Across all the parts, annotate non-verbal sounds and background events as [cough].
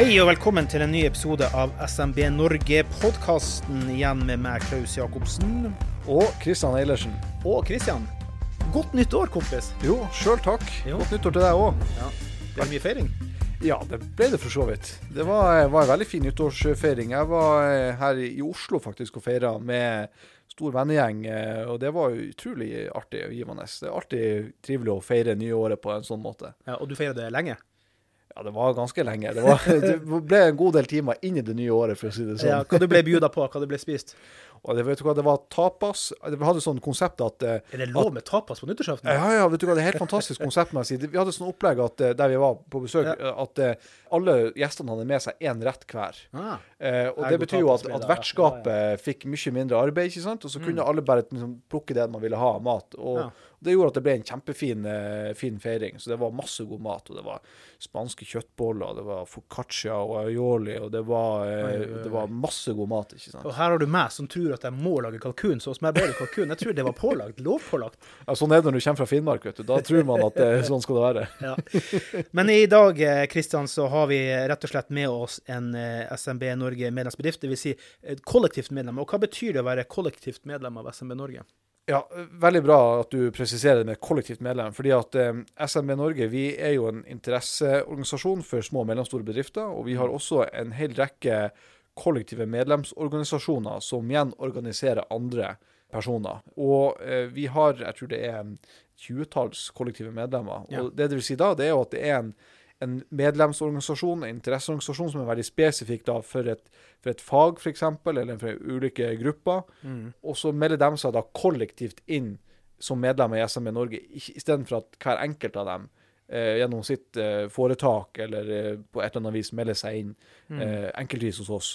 Hei og velkommen til en ny episode av SMB Norge-podkasten. Igjen med meg, Klaus Jacobsen. Og Kristian Eilertsen. Og Kristian. Godt nytt år, kompis. Jo, sjøl takk. Jo. Godt nyttår til deg òg. Ja, det er mye feiring. Ja, det ble det for så vidt. Det var, var en veldig fin nyttårsfeiring. Jeg var eh, her i Oslo faktisk og feira med stor vennegjeng, eh, og det var utrolig artig og givende. Det er alltid trivelig å feire nyåret på en sånn måte. Ja, og du feirer det lenge? Ja, det var ganske lenge. Det, var, [laughs] det ble en god del timer inn i det nye året, for å si det sånn. Ja, hva du ble bjuda på? Hva det ble spist? Og det, vet du hva, det var tapas. Vi hadde sånn konsept at eh, Er det lov med tapas på nyttårsaften? Ja, ja, vet du hva, det er helt fantastisk konsept. jeg si. Vi hadde sånn opplegg at, eh, der vi var på besøk, Ja. at eh, alle gjestene hadde med seg én rett hver. Ah, Eh, og det betyr jo at, at vertskapet ja, ja. fikk mye mindre arbeid, ikke sant? og så kunne alle bare liksom, plukke det man ville ha av mat. Og Ja. Det gjorde at det ble en kjempefin eh, fin feiring. Så det var masse god mat. Og det var spanske kjøttboller, det var foccaccia og aioli, og det var, eh, Oi, oi, oi. det var masse god mat, ikke sant. Og her har du meg som tror at jeg må lage kalkun, så hos meg ble det kalkun. Jeg tror det var pålagt. Lovpålagt. Ja, sånn er det når du kommer fra Finnmark, vet du. Da tror man at det, sånn skal det være. [laughs] Ja. Men i dag eh, Kristian, så har vi rett og slett med oss en eh, SMB Norge medlemsbedrift, dvs. Si kollektivt medlem. Og hva betyr det å være kollektivt medlem av SMB Norge? Ja, veldig bra at du presiserer det med kollektivt medlem. fordi at eh, SMB Norge vi er jo en interesseorganisasjon for små og mellomstore bedrifter. Og vi har også en hel rekke kollektive medlemsorganisasjoner som igjen organiserer andre personer. Og eh, vi har, jeg tror det er tjuetalls kollektive medlemmer. Ja. Og det det vil si da, det er jo at det er en, en medlemsorganisasjon, en interesseorganisasjon som er veldig spesifikk da for et, for et fag, f.eks., eller for ulike grupper. Og så melder de seg da kollektivt inn som medlemmer i SME Norge, istedenfor at hver enkelt av dem eh, gjennom sitt eh, foretak eller eh, på et eller annet vis melder seg inn eh, enkeltvis hos oss.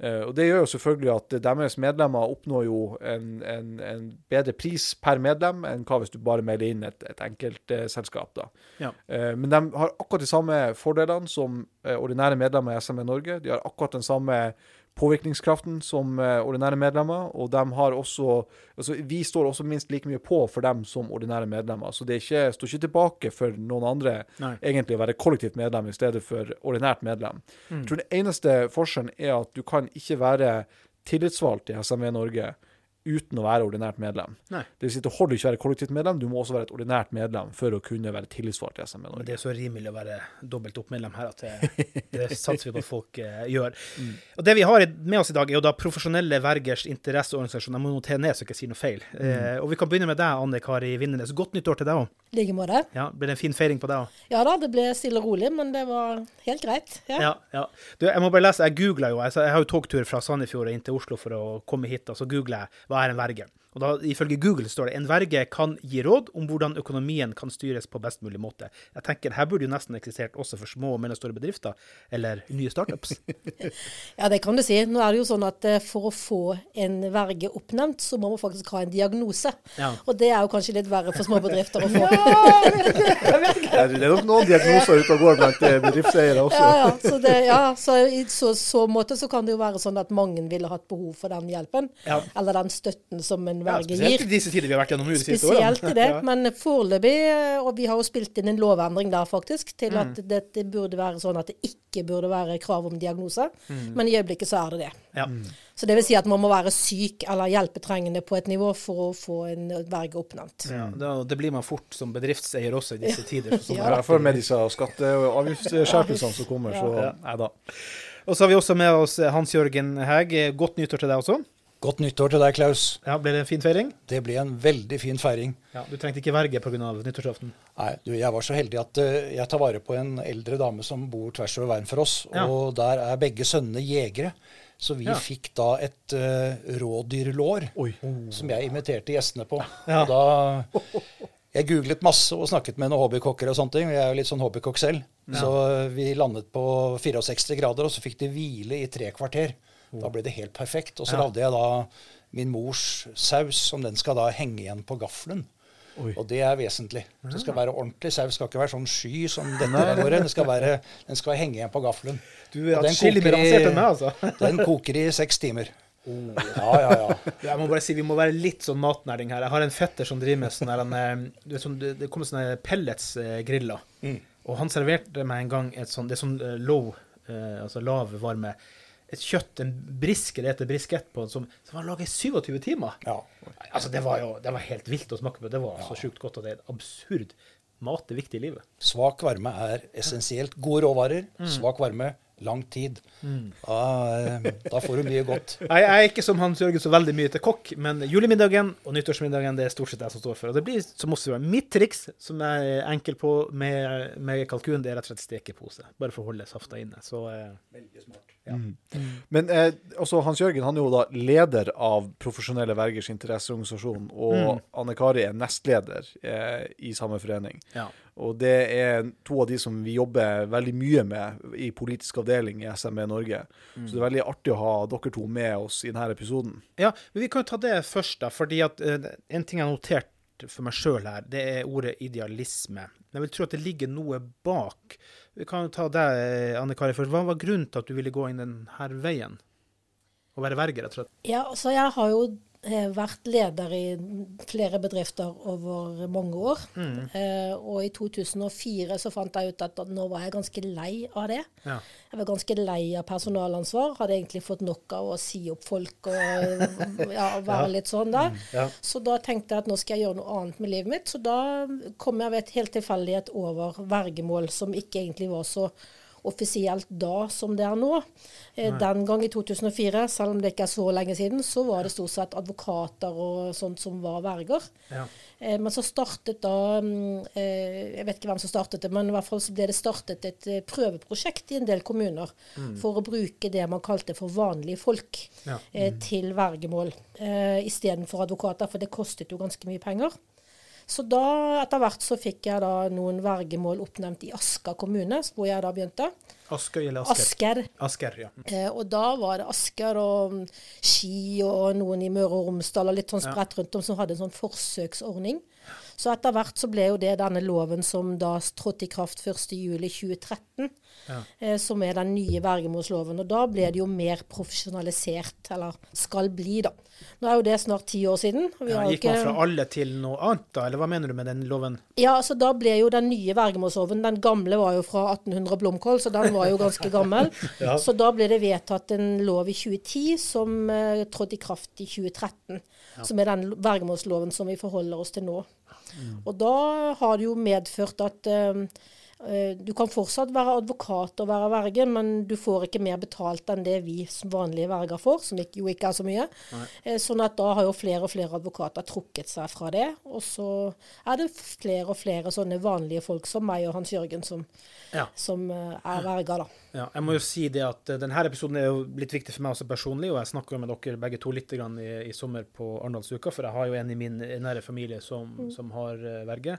Eh, og Det gjør jo selvfølgelig at deres medlemmer oppnår jo en, en, en bedre pris per medlem enn hva hvis du bare melder inn et, et enkeltselskap. da. Ja. Eh, Men de har akkurat de samme fordelene som eh, ordinære medlemmer i SME Norge. De har akkurat den samme påvirkningskraften som eh, ordinære medlemmer, og de har også altså Vi står også minst like mye på for dem som ordinære medlemmer. Så det ikke, står ikke tilbake for noen andre Nei. egentlig å være kollektivt medlem i stedet for ordinært medlem. Jeg tror den eneste forskjellen er at du kan ikke være tillitsvalgt i SME Norge uten å være ordinært medlem. Nei. Det vil si, det holder ikke å være kollektivt medlem, du må også være et ordinært medlem for å kunne være tillitsvalgt i SMN Norge. det er så rimelig å være dobbelt opp-medlem her at det, det satser vi på at folk uh, gjør. Og Det vi har med oss i dag, er jo da profesjonelle vergers interesseorganisasjon. Jeg må notere ned så jeg ikke sier noe feil. Eh, og Vi kan begynne med deg, Anne Kari Vindenes. Godt nytt år til deg òg. I like måte. Ja, ble det en fin feiring på deg òg? Ja da, det ble stille og rolig, men det var helt greit. Ja. Ja, ja. Du, jeg må bare lese, jeg googla jo, jeg, jeg har jo togtur fra Sandefjord og inn til Oslo for å komme hit, og så googler jeg hva er en verge. Og da, Ifølge Google står det en verge kan gi råd om hvordan økonomien kan styres på best mulig måte. Jeg tenker Her burde jo nesten eksistert også for små og mellomstore bedrifter, eller nye startups. [laughs] ja, det kan du si. Nå er det jo sånn at eh, for å få en verge oppnevnt, så må man faktisk ha en diagnose. Ja. Og det er jo kanskje litt verre for små bedrifter å få. [laughs] Det er det er nok noen diagnoser ute og går blant eh, bedriftseiere også. Ja, ja. Så, det, ja, så i så, så måte så kan det jo være sånn at mange ville hatt behov for den hjelpen. Ja. Eller den støtten som en Ja, spesielt gir. i disse tider vi har vært gjennom de siste årene. Spesielt i det. [laughs] Ja. Men foreløpig, eh, og vi har jo spilt inn en lovendring der faktisk, til Mm. at dette burde være sånn at det ikke burde være krav om diagnose. Mm. Men i øyeblikket så er det det. Ja. Så det vil si at man må være syk eller hjelpetrengende på et nivå for å få en verge oppnevnt. Ja, det blir man fort som bedriftseier også i disse tider. Så [laughs] sånn Ja. For med disse skatte- og avgiftsskjerpelsene som kommer, så Ja. da. Og så har vi også med oss Hans Jørgen Heg. Godt nyttår til deg også. Godt nyttår til deg, Klaus. Ja, Ble det en fin feiring? Det ble en veldig fin feiring. Ja, Du trengte ikke verge pga. nyttårsaften? Nei, du, Jeg var så heldig at uh, jeg tar vare på en eldre dame som bor tvers over veien for oss. Ja. Og der er begge sønnene jegere. Så vi Ja. fikk da et uh, rådyrlår Oi. som jeg inviterte gjestene på. Ja. Og da Jeg googlet masse og snakket med noen hobbykokker og sånne ting. Jeg er jo litt sånn hobbykokk selv. Så vi landet på 64 grader, og så fikk de hvile i tre kvarter. Da ble det helt perfekt. Og så Ja. lagde jeg da min mors saus, som den skal da henge igjen på gaffelen. Oi. Og det er vesentlig. Det skal være ordentlig saus. Skal ikke være sånn sky som dette der våre. Den skal være, den skal henge igjen på gaffelen. Du er atskillig mer avansert enn meg, altså. [laughs] Den koker i seks timer. Ja, ja, ja. Jeg må bare si, Vi må være litt sånn matnerding her. Jeg har en fetter som driver med sånn der, eh, sånn, det kommer sånne pelletsgriller. Mm. Og han serverte meg en gang et sånn, det er sånn eh, low, eh, altså lav varme. Et kjøtt, en briske, det heter briskett på, som, som var laga i 27 timer. ja. Altså, det var jo det var helt vilt å smake på. Det var så sjukt godt, og det er absurd. Mat er viktig i livet. Svak varme er essensielt. Gode råvarer, svak varme, lang tid. Da, eh, da får du mye godt. [laughs] Jeg, jeg er ikke som Hans Jørgen så veldig mye til kokk, men julemiddagen og nyttårsmiddagen det er stort sett jeg som står for. Og det blir som også mitt triks, som jeg er enkel på med, med kalkun, det er rett og slett stekepose. Bare for å holde safta inne. Så eh, Men eh, også Hans Jørgen han er jo da leder av Profesjonelle vergers interesseorganisasjon, og Anne Kari er nestleder eh, i samme forening. ja. Og det er to av de som vi jobber veldig mye med i politisk avdeling i SME Norge. Så det er veldig artig å ha dere to med oss i denne episoden. ja, men vi kan jo ta det først, da. fordi at eh, en ting jeg har notert for meg sjøl her, det er ordet idealisme. Jeg vil tro at det ligger noe bak. Vi kan jo ta deg, Anne Kari, for hva var grunnen til at du ville gå inn denne veien? Å være verge, rett og slett? Ja, altså jeg har jo eh, vært leder i flere bedrifter over mange år. Eh, og i 2004 så fant jeg ut at nå var jeg ganske lei av det. Ja. Jeg var ganske lei av personalansvar. Hadde egentlig fått nok av å si opp folk og [laughs] ja, være litt sånn der. Ja. Så da tenkte jeg at nå skal jeg gjøre noe annet med livet mitt. Så da kom jeg ved et helt tilfeldighet over vergemål som ikke egentlig var så offisielt da som det er nå. Nei. den gang i 2004, selv om det ikke er så lenge siden, så var det stort sett advokater og sånt som var verger. Ja. Eh, men så startet da mm, eh, Jeg vet ikke hvem som startet det, men i hvert fall så ble det startet et eh, prøveprosjekt i en del kommuner for å bruke det man kalte for vanlige folk Ja. eh, til vergemål eh, istedenfor advokater, for det kostet jo ganske mye penger. Så da, etter hvert så fikk jeg da noen vergemål oppnevnt i Asker kommune, hvor jeg da begynte. Asker eller Asker? Asker. Asker, ja. Eh, og da var det Asker og mm, Ski og noen i Møre og Romsdal og litt sånn spredt rundt om som hadde en sånn forsøksordning. Så etter hvert så ble jo det denne loven som da trådte i kraft 1.7.2013, Ja. eh, som er den nye vergemålsloven. Og da ble det jo mer profesjonalisert, eller skal bli, da. Nå er jo det snart ti år siden. vi Ja, gikk man fra alle til noe annet, da? Eller hva mener du med den loven? Ja, altså da ble jo den nye vergemålsloven Den gamle var jo fra 1800 Blomkål, så den var jo ganske gammel. [laughs] Ja. Så da ble det vedtatt en lov i 2010 som eh, trådte i kraft i 2013. Som er den vergemålsloven som vi forholder oss til nå. Og da har det jo medført at eh, du kan fortsatt være advokat og være verge, men du får ikke mer betalt enn det vi som vanlige verger får, som jo ikke er så mye. Nei. sånn at da har jo flere og flere advokater trukket seg fra det. Og så er det flere og flere sånne vanlige folk som meg og Hans Jørgen som, Ja. som eh, er verger, da. Ja, jeg må jo si det at eh, denne episoden er jo litt viktig for meg også personlig, og jeg snakker jo med dere begge to litt grann i, i sommer på Arendalsuka, for jeg har jo en i min nære familie som, som har verge. verge.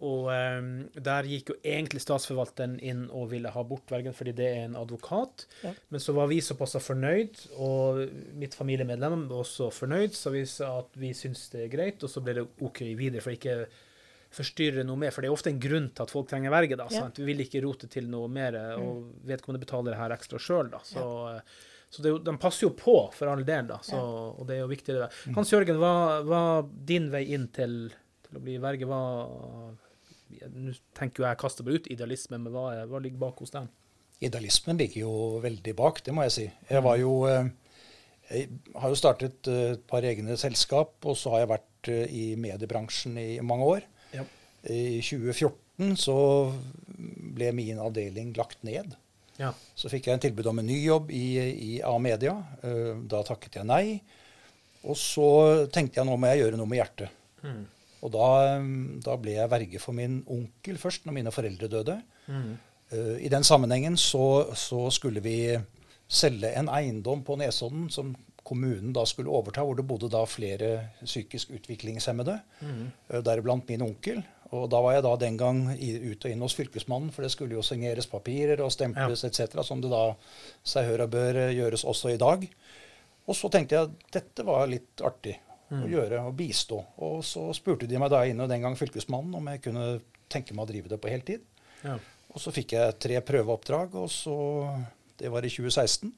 Og um, der gikk jo egentlig statsforvalteren inn og ville ha bort vergen fordi det er en advokat. Ja. Men så var vi såpass fornøyd, og mitt familiemedlem var også fornøyd, så vi sa at vi syns det er greit, og så ble det OK videre, for ikke forstyrre noe mer. For det er ofte en grunn til at folk trenger verge. da, Ja. sant? Vi vil ikke rote til noe mer, og vedkommende betaler det her ekstra sjøl. Så, så det de passer jo på, for all del. da, så, og det er jo viktig. det. Hans Jørgen, hva var din vei inn til, til å bli verge? Hva, Nå tenker jo jeg kaster meg ut idealisme, men hva, er, hva ligger bak hos den? Idealismen ligger jo veldig bak, det må jeg si. Jeg var jo eh, Jeg har jo startet eh, et par egne selskap, og så har jeg vært eh, i mediebransjen i mange år. Ja. I 2014 så ble min avdeling lagt ned. Ja. Så fikk jeg en tilbud om en ny jobb i, i A-media. Da takket jeg nei. Og så tenkte jeg nå må jeg gjøre noe med hjertet. Mm. Og da, da, ble jeg verge for min onkel først, når mine foreldre døde. Mm. Uh, I den sammenhengen så, så, skulle vi selge en eiendom på Nesodden som kommunen da skulle overta, hvor det bodde da flere psykisk utviklingshemmede, mm. uh, deriblant min onkel. Og da var jeg da den gang ut og inn hos Fylkesmannen, for det skulle jo signeres papirer og stemples ja. etc., som det da seg hør og bør gjøres også i dag. Og så tenkte jeg at dette var litt artig mm. å gjøre, å bistå. Og så spurte de meg da inne den gang Fylkesmannen om jeg kunne tenke meg å drive det på heltid. Ja. Og så fikk jeg tre prøveoppdrag, og så Det var i 2016.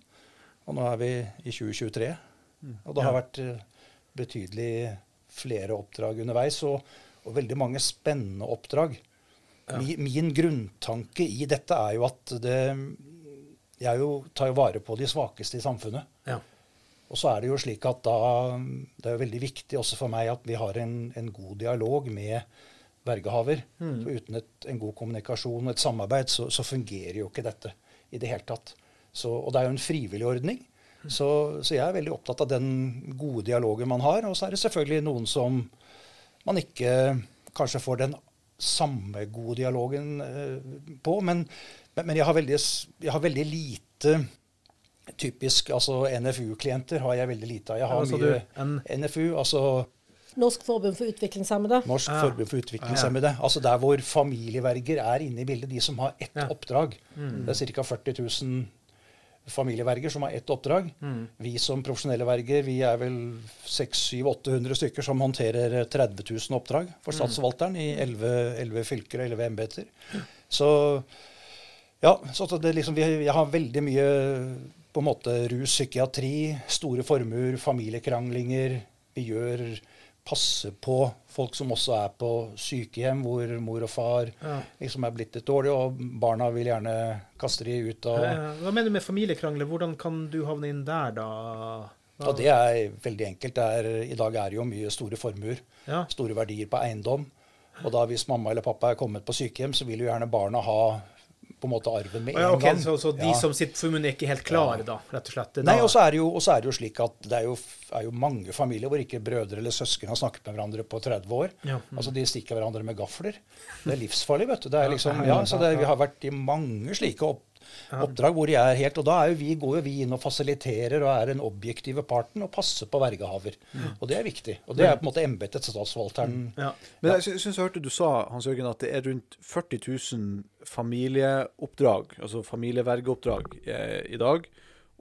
Og nå er vi i 2023. Mm. Og det har vært uh, betydelig flere oppdrag underveis, og, og veldig mange spennende oppdrag. Ja. Min, min, grunntanke i dette er jo at det Jeg jo tar jo vare på de svakeste i samfunnet. Ja. Og så er det jo slik at da Det er jo veldig viktig også for meg at vi har en, en god dialog med vergehaver. Mm. For uten et, en god kommunikasjon og et samarbeid, så, så, fungerer jo ikke dette i det hele tatt. Så, og det er jo en frivillig ordning. Mm. Så, så, jeg er veldig opptatt av den gode dialogen man har. Og så er det selvfølgelig noen som man ikke kanskje får den samme gode dialogen eh, på. Men, men jeg, har veldig, jeg har veldig lite typisk altså NFU-klienter har jeg veldig lite av. Jeg har ja, mye du, NFU, altså Norsk forbund for utviklingshemmede. Norsk ja. forbund for utviklingshemmede. Altså der hvor familieverger er inne i bildet. De som har ett ja. oppdrag. Mm. Det er ca. 40 000 familieverger som har ett oppdrag. Mm. Vi som profesjonelle verger vi er vel 600-800 stykker som håndterer 30 000 oppdrag for mm. statsforvalteren i 11, 11 fylker og 11 embeter. Så ja, så det liksom, vi, jeg har veldig mye på en måte rus, psykiatri, store formuer, familiekranglinger. Vi gjør passe på folk som også er på sykehjem, hvor mor og far ja. liksom er blitt litt dårlige, og barna vil gjerne kaste de ut av Hva mener du med familiekrangler? Hvordan kan du havne inn der, da? Hva? Ja, Det er veldig enkelt. Er, I dag er det jo mye store formuer. Ja. Store verdier på eiendom. Og da hvis mamma eller pappa er kommet på sykehjem, så vil jo gjerne barna ha på en måte arven med en ja, okay, gang. Så, så de ja. som sitter for munnen, er ikke helt klare, da, rett og slett? Nei, og så er, er, det jo slik at det er jo, er jo, mange familier hvor ikke brødre eller søsken har snakket med hverandre på 30 år. Ja. Mm. Altså De stikker hverandre med gafler. Det er livsfarlig, vet du. Det er liksom, ja, så det, Vi har vært i mange slike opp, oppdrag hvor de er helt Og da er jo vi, går jo vi inn og fasiliterer og er den objektive parten og passer på vergehaver. Mm. Og det er viktig. Og det er på en måte embetet til statsforvalteren. Mm. Ja. Men jeg syns jeg hørte du sa Hans Jørgen, at det er rundt 40 000 familieoppdrag, altså familievergeoppdrag, eh, i dag.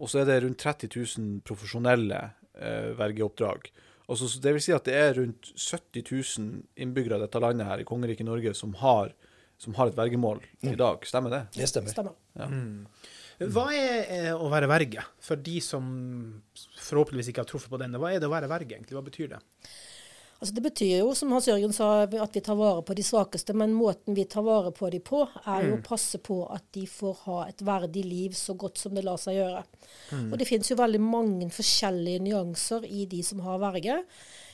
Og så er det rundt 30 000 profesjonelle eh, vergeoppdrag. Altså, det vil si at det er rundt 70 000 innbyggere i dette landet her i kongeriket Norge som har som har et vergemål mm. i dag. Stemmer det? Det stemmer. stemmer. Ja. Mm. Hva er eh, å være verge, for de som forhåpentligvis ikke har truffet på denne? Hva er det å være verge, egentlig? Hva betyr det? Altså Det betyr jo, som Hans Jørgen sa, at vi tar vare på de svakeste. Men måten vi tar vare på de på, er jo mm. å passe på at de får ha et verdig liv så godt som det lar seg gjøre. Mm. Og det finnes jo veldig mange forskjellige nyanser i de som har verge.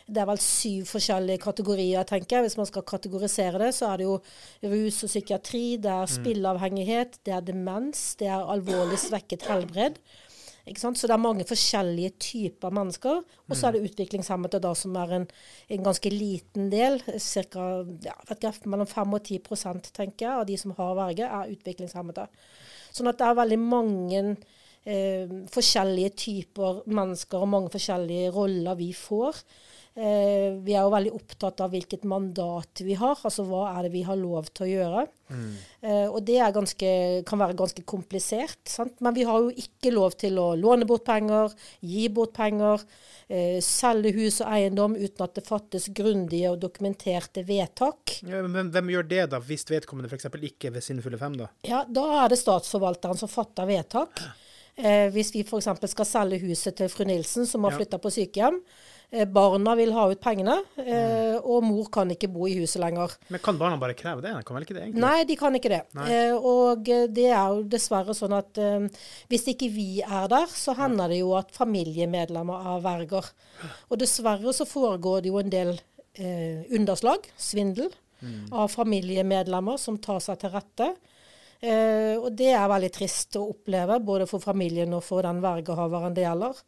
Det er vel syv forskjellige kategorier, tenker jeg. Hvis man skal kategorisere det, så er det jo rus og psykiatri, det er mm. spilleavhengighet, det er demens, det er alvorlig svekket helbred. Så det er mange forskjellige typer mennesker. Og så er det mm. utviklingshemmede da, som er en, en ganske liten del. Cirka, ja, mellom 5 og 10 tenker jeg, av de som har verge, er utviklingshemmede. Sånn at det er veldig mange eh, forskjellige typer mennesker og mange forskjellige roller vi får. Eh, vi er jo veldig opptatt av hvilket mandat vi har, altså hva er det vi har lov til å gjøre. Mm. Eh, og det ganske, kan være ganske komplisert. Sant? Men vi har jo ikke lov til å låne bort penger, gi bort penger, eh, selge hus og eiendom uten at det fattes grundige og dokumenterte vedtak. Ja, men hvem gjør det, da, hvis vedkommende f.eks. ikke er ved sine fulle fem? Da Ja, da er det statsforvalteren som fatter vedtak. Eh, hvis vi f.eks. skal selge huset til fru Nilsen, som har ja. flytta på sykehjem Eh, barna vil ha ut pengene, mm. og mor kan ikke bo i huset lenger. Men kan barna bare kreve det? Kan vel ikke det egentlig? Nei, de kan ikke det. Nei. og det er jo dessverre sånn at hvis ikke vi er der, så hender det jo at familiemedlemmer er verger. Og dessverre så foregår det jo en del underslag, svindel, mm. av familiemedlemmer som tar seg til rette. Eh, og det er veldig trist å oppleve, både for familien og for den vergehaveren det gjelder.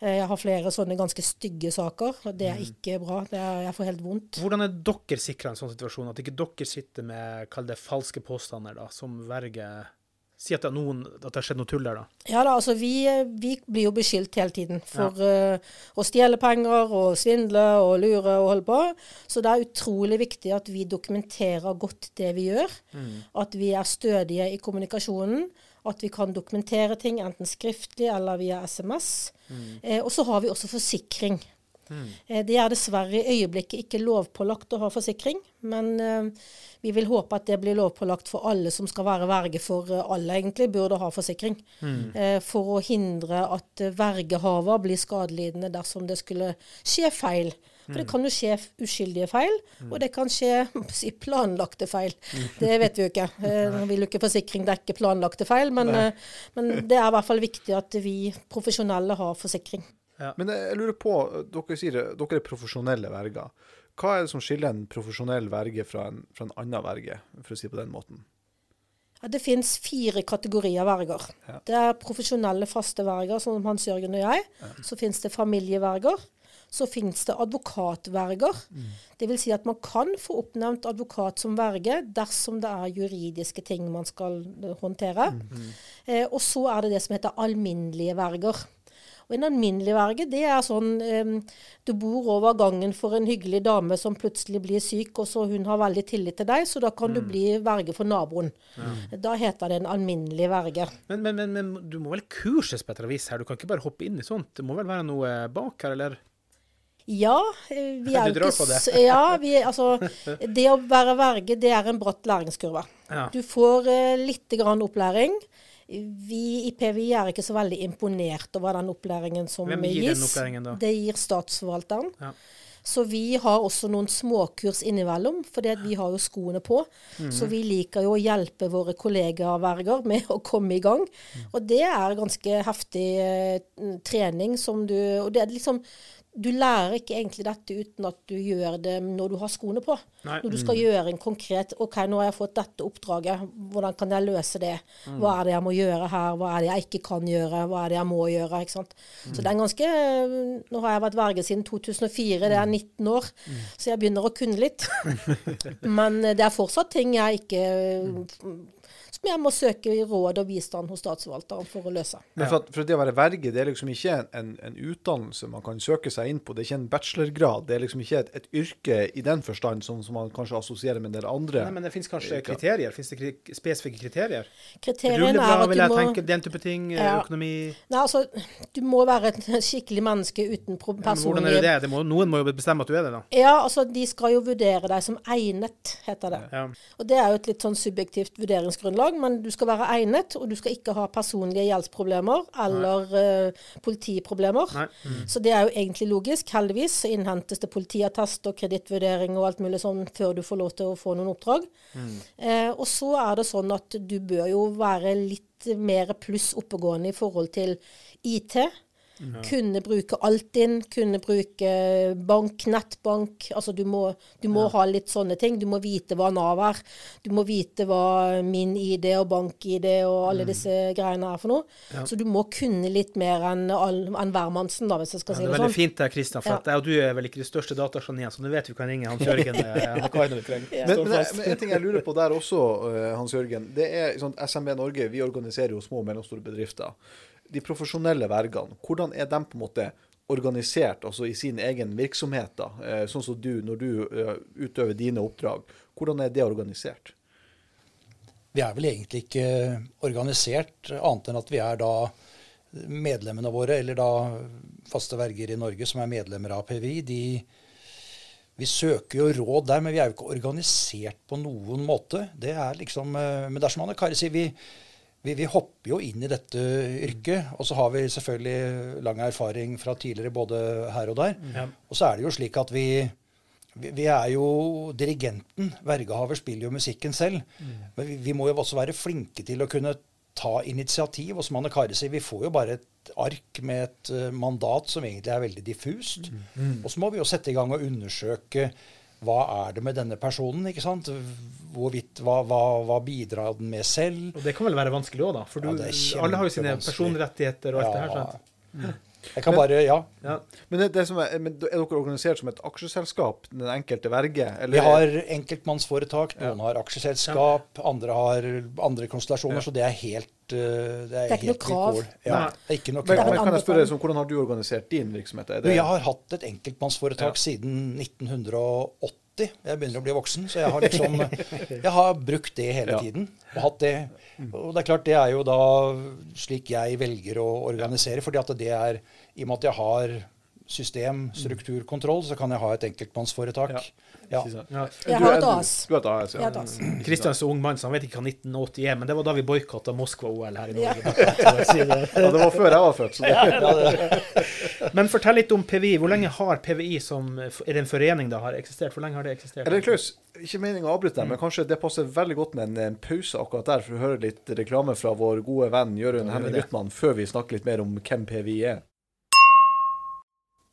Eh, Jeg har flere sånne ganske stygge saker, og det er ikke bra. Det er, jeg får helt vondt. Hvordan er dere sikra en sånn situasjon? At ikke dere sitter med kall det falske påstander da, som verge Si at det, er noen, at det har skjedd noe tull der, da. Ja da, altså vi, vi blir jo beskyldt hele tiden for eh, å stjele penger og svindle og lure og holde på. Så det er utrolig viktig at vi dokumenterer godt det vi gjør. At vi er stødige i kommunikasjonen. At vi kan dokumentere ting enten skriftlig eller via SMS. Eh, og så har vi også forsikring. Eh, Det er dessverre i øyeblikket ikke lovpålagt å ha forsikring, men eh, vi vil håpe at det blir lovpålagt for alle som skal være verge for eh, alle, egentlig, burde ha forsikring. Eh, For å hindre at eh, vergehaver blir skadelidende dersom det skulle skje feil. For det kan jo skje uskyldige feil, og det kan skje [laughs] si, planlagte feil. [laughs] Det vet vi jo ikke. Eh, Nå vil jo ikke forsikring dekke planlagte feil, men, eh, men det er i hvert fall viktig at vi profesjonelle har forsikring. Men jeg jeg lurer på, dere sier dere er profesjonelle verger. Hva er det som skiller en profesjonell verge fra en, fra en annen verge, for å si det på den måten? Ja, det finnes fire kategorier verger. Ja. Det er profesjonelle faste verger, som Hans Jørgen og jeg. Så finnes det familieverger. Så finnes det advokatverger. Det vil si at man kan få oppnevnt advokat som verge dersom det er juridiske ting man skal håndtere. håndtere. Eh, og så er det det som heter alminnelige verger. Og En alminnelig verge det er sånn eh, Du bor over gangen for en hyggelig dame som plutselig blir syk, og så hun har veldig tillit til deg, så da kan du bli verge for naboen. Da heter det en alminnelig verge. Men, men, men, men du må vel kurses på et eller annet vis her? Du kan ikke bare hoppe inn i sånt? Det må vel være noe bak her, eller? Ja, eh, vi er Du drar ikke på det. Ja, vi, altså, [laughs] det å være verge, det er en bratt læringskurve. Ja. Du får eh, litt grann opplæring. Vi i PVI er ikke så veldig imponert over den opplæringen som Hvem gir gis. den opplæringen da? Det gir statsforvalteren. Ja. Så vi har også noen småkurs innimellom, for vi har jo skoene på. Mm. Så vi liker jo å hjelpe våre kollegaverger med å komme i gang. Mm. Og det er ganske heftig eh, trening som du Og det er liksom du lærer ikke egentlig dette uten at du gjør det når du har skoene på. Nei. Når du skal gjøre en konkret OK, nå har jeg fått dette oppdraget, hvordan kan jeg løse det? Hva er det jeg må gjøre her? Hva er det jeg ikke kan gjøre? Hva er det jeg må gjøre? Ikke sant? Så det er en ganske Nå har jeg vært verge siden 2004, det er 19 år, så jeg begynner å kunne litt. [laughs] Men det er fortsatt ting jeg ikke Som jeg må søke råd og bistand hos statsforvalteren for å løse. Men for, at, for det å være verge, det er liksom ikke en, en, utdannelse man kan søke seg inn på. Det er ikke en bachelorgrad. Det er liksom ikke et, et yrke i den forstand, sånn som man kanskje assosierer med en del andre. Nei, men det finnes kanskje kriterier? Finnes det kri spesifikke kriterier? Kriteriene er Rulleblad, at vil du jeg må tenke. Den type ting. eh, Ja. Økonomi. Nei, altså, du må være et [laughs] skikkelig menneske uten personlig Ja, men hvordan er det det? det må, noen må jo bestemme at du er det, da. Ja, altså, de skal jo vurdere deg som egnet, heter det. Ja. Og det er jo et litt sånn subjektivt vurderingsgrunnlag, men du skal være egnet, og du skal ikke ha personlige gjeldsproblemer eller uh, politiproblemer. Mm. Så det er jo egentlig logisk. Heldigvis så innhentes det politiattest og kredittvurdering og alt mulig sånn før du får lov til å få noen oppdrag. Eh, og så er det sånn at du bør jo være litt mer pluss oppegående i forhold til IT. Kunne bruke Altinn, kunne bruke bank, nettbank. Altså du må, du må ha litt sånne ting. Du må vite hva Nav er. Du må vite hva min ID og bank-ID og alle disse greiene er for noe. Så du må kunne litt mer enn en hvermannsen, da, hvis jeg skal Ja, si det sånn. det er veldig sånn. fint der, Kristian, for Ja. at jeg og du er vel ikke de største datageniene, så nå vet vi kan ringe Hans Jørgen. eh. [laughs] Men, men, men en ting jeg lurer på der også, eh, Hans Jørgen. Det er sånn SMB Norge, vi organiserer jo små og mellomstore bedrifter. De profesjonelle vergene, hvordan er de på en måte organisert altså i sin egen virksomhet? da? Eh, Sånn som du, når du eh, utøver dine oppdrag. Hvordan er det organisert? Vi er vel egentlig ikke organisert, annet enn at vi er da medlemmene våre, eller da faste verger i Norge som er medlemmer av PVI, de vi søker jo råd der, men vi er jo ikke organisert på noen måte. Det er liksom, eh, Men dersom er som Anne Kari sier, vi, vi, vi hopper jo inn i dette yrket. Og så har vi selvfølgelig lang erfaring fra tidligere både her og der. Ja. Og så er det jo slik at vi, vi, vi er jo dirigenten. Vergehaver spiller jo musikken selv. Men vi, må jo også være flinke til å kunne ta initiativ. Og som Anne Kari sier, vi får jo bare et ark med et eh, mandat som egentlig er veldig diffust. Og så må vi jo sette i gang og undersøke hva er det med denne personen? ikke sant? Hvorvidt, hva, hva, hva bidrar den med selv? Og det kan vel være vanskelig òg, da? For du, Ja, alle har jo sine personrettigheter og alt det her. sant? Jeg kan bare Ja. Ja. Men, det, det som er, men er dere organisert som et aksjeselskap, den enkelte verge? Eller? Vi har enkeltmannsforetak, noen har aksjeselskap, andre har andre konstellasjoner, så det er helt Det er, er ikke helt noe krav. Ja, det er ikke noe men, krav. men kan jeg spørre, deg så, Hvordan har du organisert din virksomhet? Er det, jeg har hatt et enkeltmannsforetak Ja. siden 1980. Jeg begynner å bli voksen, så jeg har liksom [laughs] Jeg har brukt det hele Ja. tiden. Og hatt det. Og det er klart, det er jo da slik jeg velger å organisere. fordi at det er I og med at jeg har system, strukturkontroll, så kan jeg ha et enkeltmannsforetak. Ja. Ja. Jeg har er- et AS. Du har et AS, ja. har et AS. Kristian er ung mann, så han vet ikke hva 1980 er, men det var da vi boikotta Moskva-OL her i Norge. Ja. [laughs] ja. Det var før jeg var født. Så det, Men fortell litt om PVI. Hvor lenge har PVI som Er det en forening da har eksistert? Hvor lenge har det eksistert? Eller Klaus, ikke meningen å avbryte deg, men kanskje det passer veldig godt med en, pause akkurat der, for å høre litt reklame fra vår gode venn Jørund Henning gjør før vi snakker litt mer om hvem PVI er.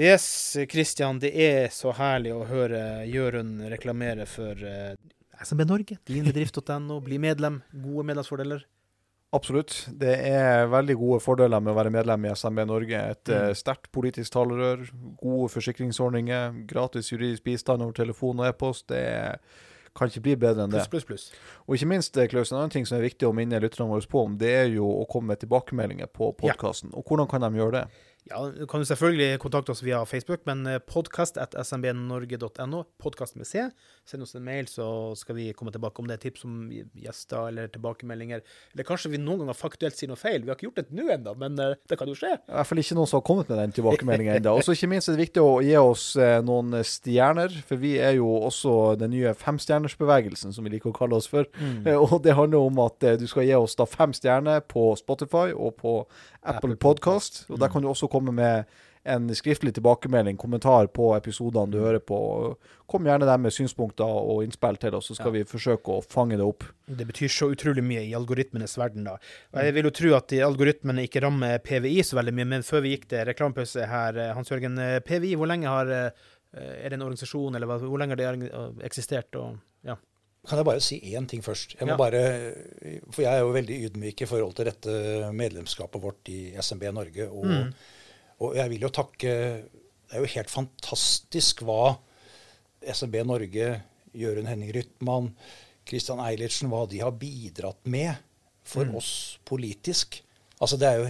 Yes, Kristian, det er så herlig å høre Jørund reklamere for eh, SMB Norge, dinbedrift.no. Bli medlem. Gode medlemsfordeler. Absolutt. Det er veldig gode fordeler med å være medlem i SMB Norge. Et Mm. eh, sterkt politisk talerør, gode forsikringsordninger, gratis juridisk bistand over telefon og e-post. Det er, kan ikke bli bedre enn det. Pluss, pluss, pluss. Og ikke minst, eh, Klaus, en annen ting som er viktig å minne lytterne våre på om, det er jo å komme med tilbakemeldinger på Ja. Og hvordan kan de gjøre det? Ja, du kan jo selvfølgelig kontakte oss via Facebook, men podkast.smbnorge.no, at Podkast med C. Send oss en mail, så skal vi komme tilbake om det er tips om gjester eller tilbakemeldinger. Eller kanskje vi noen ganger faktuelt sier noe feil. Vi har ikke gjort det nå ennå, men eh, det kan jo skje. I hvert fall ikke noen som har kommet med den tilbakemeldingen ennå. [laughs] Og ikke minst er det viktig å gi oss eh, noen stjerner, for vi er jo også den nye femstjernersbevegelsen, som vi liker å kalle oss for. Mm. Og det handler om at eh, du skal gi oss da fem stjerner på Spotify og på Apple, Apple Podcast. Og der kan du også komme med en skriftlig tilbakemelding, kommentar på episodene du hører på. Kom gjerne der med synspunkter og innspill til oss, så skal vi forsøke å fange det opp. Det betyr så utrolig mye i algoritmenes verden, da. Og jeg vil jo tro at de algoritmene ikke rammer PVI så veldig mye, men før vi gikk til reklamepause her, eh, Hans Jørgen, eh, PVI, hvor lenge har eh, Er det en organisasjon, eller hvor lenge har det eksistert? Og, ja. Kan jeg bare si én ting først? Jeg må Ja. bare, for jeg er jo veldig ydmyk i forhold til dette medlemskapet vårt i SMB Norge. Og, Mm. Og jeg vil jo takke Det er jo helt fantastisk hva SMB Norge, Jørund Henning Rytman, Christian Eilertsen, hva de har bidratt med for Mm. oss politisk. Altså det er, jo,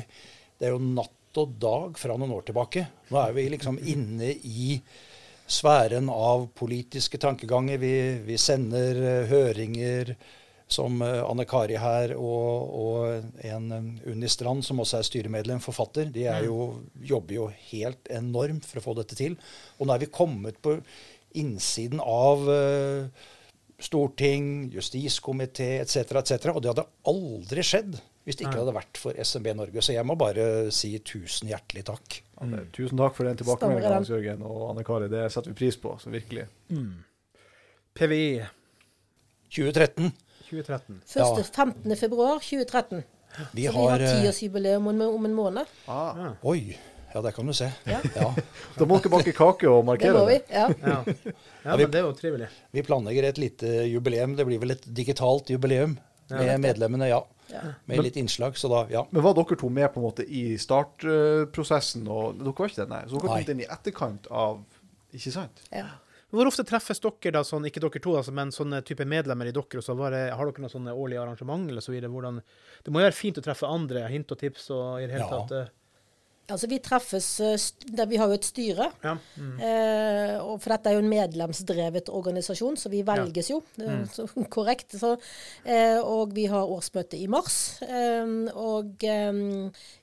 det er jo natt og dag fra noen år tilbake. Nå er vi liksom inne i sfæren av politiske tankeganger. Vi, vi sender eh, høringer som eh, Anne Kari her og, og en Unni Strand, som også er styremedlem, forfatter. De er jo, jobber jo helt enormt for å få dette til. Og nå er vi kommet på innsiden av uh, storting, justiskomité etc., etc. Og det hadde aldri skjedd hvis det ikke hadde vært for SMB Norge. Så jeg må bare si tusen hjertelig takk. Mm. Tusen takk for den tilbakemeldingen. Hans Jørgen og Anne Kari. Det setter vi pris på, så virkelig. PVI 2013. 2013. Første 15. februar 2013. Vi Så vi har har eh, tiårsjubileum om, om en måned. Ah, Oi. Ja, det kan du se. Ja. Ja. [laughs] da må dere bake kake og markere Det må vi. [laughs] Ja. Ja, ja men det er jo trivelig. Vi planlegger et lite jubileum. Det blir vel et digitalt jubileum med Ja. medlemmene, ja. Ja. Med litt innslag, så da, ja. Men var dere to med på en måte i startprosessen? og Dere var ikke det, nei? Så dere kom inn i etterkant av Ikke sant? Ja. Hvor ofte treffes dere, da, sånn, ikke dere to, altså, men sånne type medlemmer i dere? og så det, Har dere noen sånne årlige arrangement? eller så videre? Hvordan, det må jo være fint å treffe andre, hint og tips og i det hele Ja. tatt. Eh, Altså, vi treffes eh, Vi har jo et styre. Ja. Mm. Eh, og for dette er jo en medlemsdrevet organisasjon, så vi velges jo Mm. så, [laughs] korrekt. Så, eh, og vi har årsmøte i mars. Eh, og eh,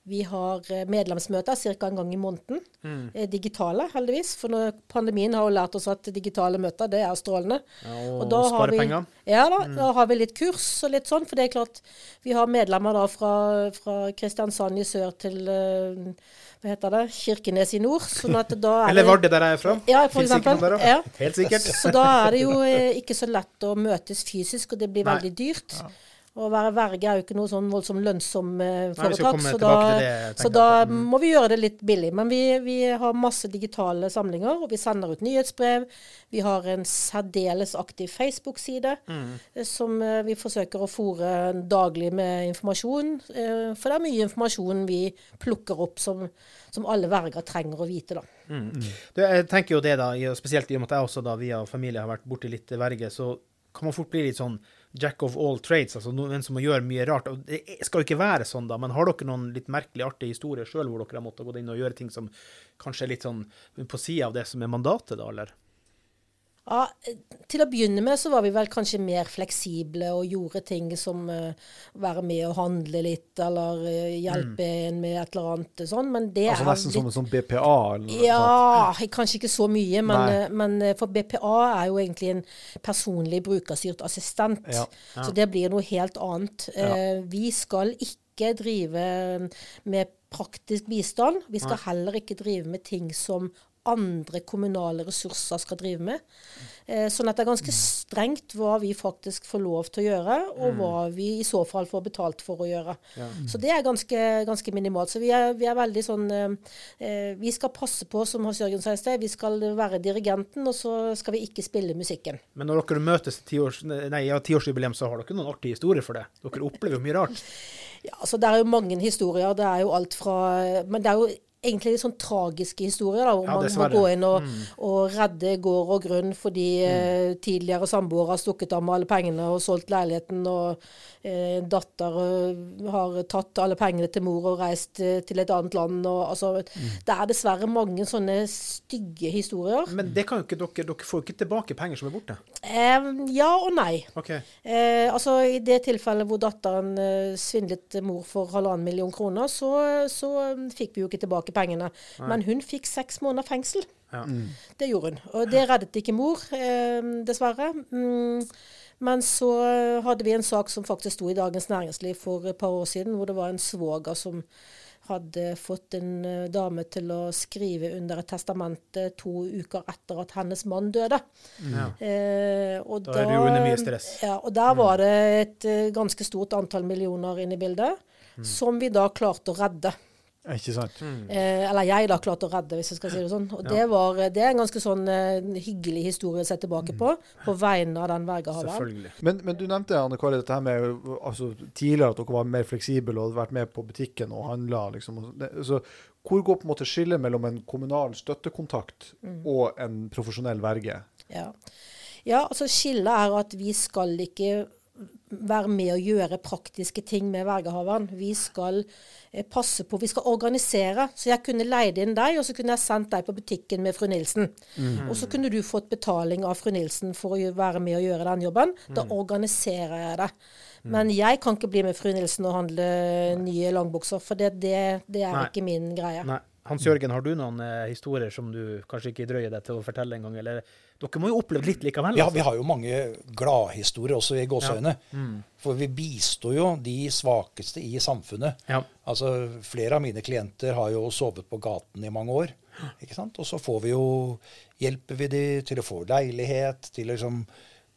vi har eh, medlemsmøter ca. en gang i måneden. Mm. Eh, digitale, heldigvis. For når pandemien har jo lært oss at digitale møter, det er strålende. Ja, og, Og spare vi- penger. Ja da, da har vi litt kurs og litt sånn. For det er klart, vi har medlemmer da fra, fra Kristiansand i sør til eh, hva heter det, Kirkenes i nord. sånn er Eller Vardø, der jeg er fra. Ja, for eksempel. der. Ja. Helt sikkert. Så da er det jo eh, ikke så lett å møtes fysisk, og det blir Nei. veldig dyrt. Å være verge er jo ikke noe sånn voldsomt lønnsom eh, Nei, foretak, komme så da, det, så da. Mm. må vi gjøre det litt billig. Men vi, vi har masse digitale samlinger, og vi sender ut nyhetsbrev. Vi har en særdeles aktiv Facebook-side Mm. eh, som eh, vi forsøker å fòre daglig med informasjon. For det er mye informasjon vi plukker opp som, som alle verger trenger å vite, da. Du, jeg tenker jo det da, spesielt i og med at jeg også da via familie har vært borti litt verge, så kan man fort bli litt sånn jack of all trades, altså noen som må gjøre mye rart. Og det skal jo ikke være sånn, da, men har dere noen litt merkelig artige historier sjøl hvor dere har måttet gå inn og gjøre ting som kanskje er litt sånn på sida av det som er mandatet, da, eller? Ja, Til å begynne med så var vi vel kanskje mer fleksible og gjorde ting som uh, være med og handle litt, eller uh, hjelpe en med et eller annet sånn, men det Altså er nesten som en sånn BPA? Eller ja, sånt. ja, kanskje ikke så mye, men, eh, men for BPA er jo egentlig en personlig brukerstyrt assistent. Ja. Så det blir noe helt annet. Eh, vi skal ikke drive med praktisk bistand. Vi skal heller ikke drive med ting som andre kommunale ressurser skal drive med. Eh, sånn at det er ganske strengt hva vi faktisk får lov til å gjøre, og hva vi i så fall får betalt for å gjøre. Så det er ganske, ganske minimalt. Så vi er, vi er veldig sånn eh, eh, Vi skal passe på, som Hans Jørgen sa i sted, vi skal være dirigenten, og så skal vi ikke spille musikken. Men når dere møtes til tiårs, nei, ja, tiårsjubileum, så har dere noen artige historier for det? Dere opplever jo mye rart. [laughs] Ja, altså Det er jo mange historier. Det er jo alt fra Men det er jo egentlig litt sånn tragiske historier, da, hvor Ja, man må gå inn og, og redde gård og grunn fordi eh, tidligere samboere har stukket av med alle pengene og solgt leiligheten, og eh, datter eh, har tatt alle pengene til mor og reist eh, til et annet land. Og, altså, Det er dessverre mange sånne stygge historier. Men det kan jo ikke dere, dere får jo ikke tilbake penger som er borte. Eh, ja og nei. Okay. Eh, altså I det tilfellet hvor datteren svindlet mor for halvannen million kroner, så, så fikk vi jo ikke tilbake pengene. Men hun fikk seks måneder fengsel. Ja. Det gjorde hun. Og det reddet ikke mor, eh, dessverre. Mm. Men så eh, hadde vi en sak som faktisk sto i Dagens Næringsliv for et par år siden, hvor det var en svoger som hadde fått en eh, dame til å skrive under et testamente to uker etter at hennes mann døde. Ja. Eh, og Da er det jo under mye stress. Ja, og der var det et eh, ganske stort antall millioner inne i bildet, Mm. som vi da klarte å redde. Ikke sant? Eh, eller jeg da klarte å redde, hvis jeg skal si det sånn. Og det, var, det er en ganske sånn eh, hyggelig historie å se tilbake på, på vegne av den vergehaveren. Men, men du nevnte Anne Kari, dette her med altså, tidligere at dere var mer fleksible og hadde vært med på butikken og handla. Liksom. og det- Så hvor går på en måte skillet mellom en kommunal støttekontakt Mm. og en profesjonell verge? Ja. ja, altså skillet er at vi skal ikke være med å gjøre praktiske ting med vergehaveren. Vi skal eh, passe på, vi skal organisere. Så jeg kunne leid inn deg, og så kunne jeg sendt deg på butikken med fru Nilsen. Og så kunne du fått betaling av fru Nilsen for å være med og gjøre den jobben. Da organiserer jeg det. Men jeg kan ikke bli med fru Nilsen og handle nye langbukser, for det, det, det er Nei. ikke min greie. Nei. Hans Jørgen, har du noen eh, historier som du kanskje ikke drøyer deg til å fortelle en gang? Eller dere må jo oppleve litt likevel? Ja, altså. vi har jo mange gladhistorier også i gåseøyne. For vi bistår jo de svakeste i samfunnet. Ja. Altså, Flere av mine klienter har jo sovet på gaten i mange år. ikke sant? Og så får vi jo, hjelper vi dem til å få leilighet, til å liksom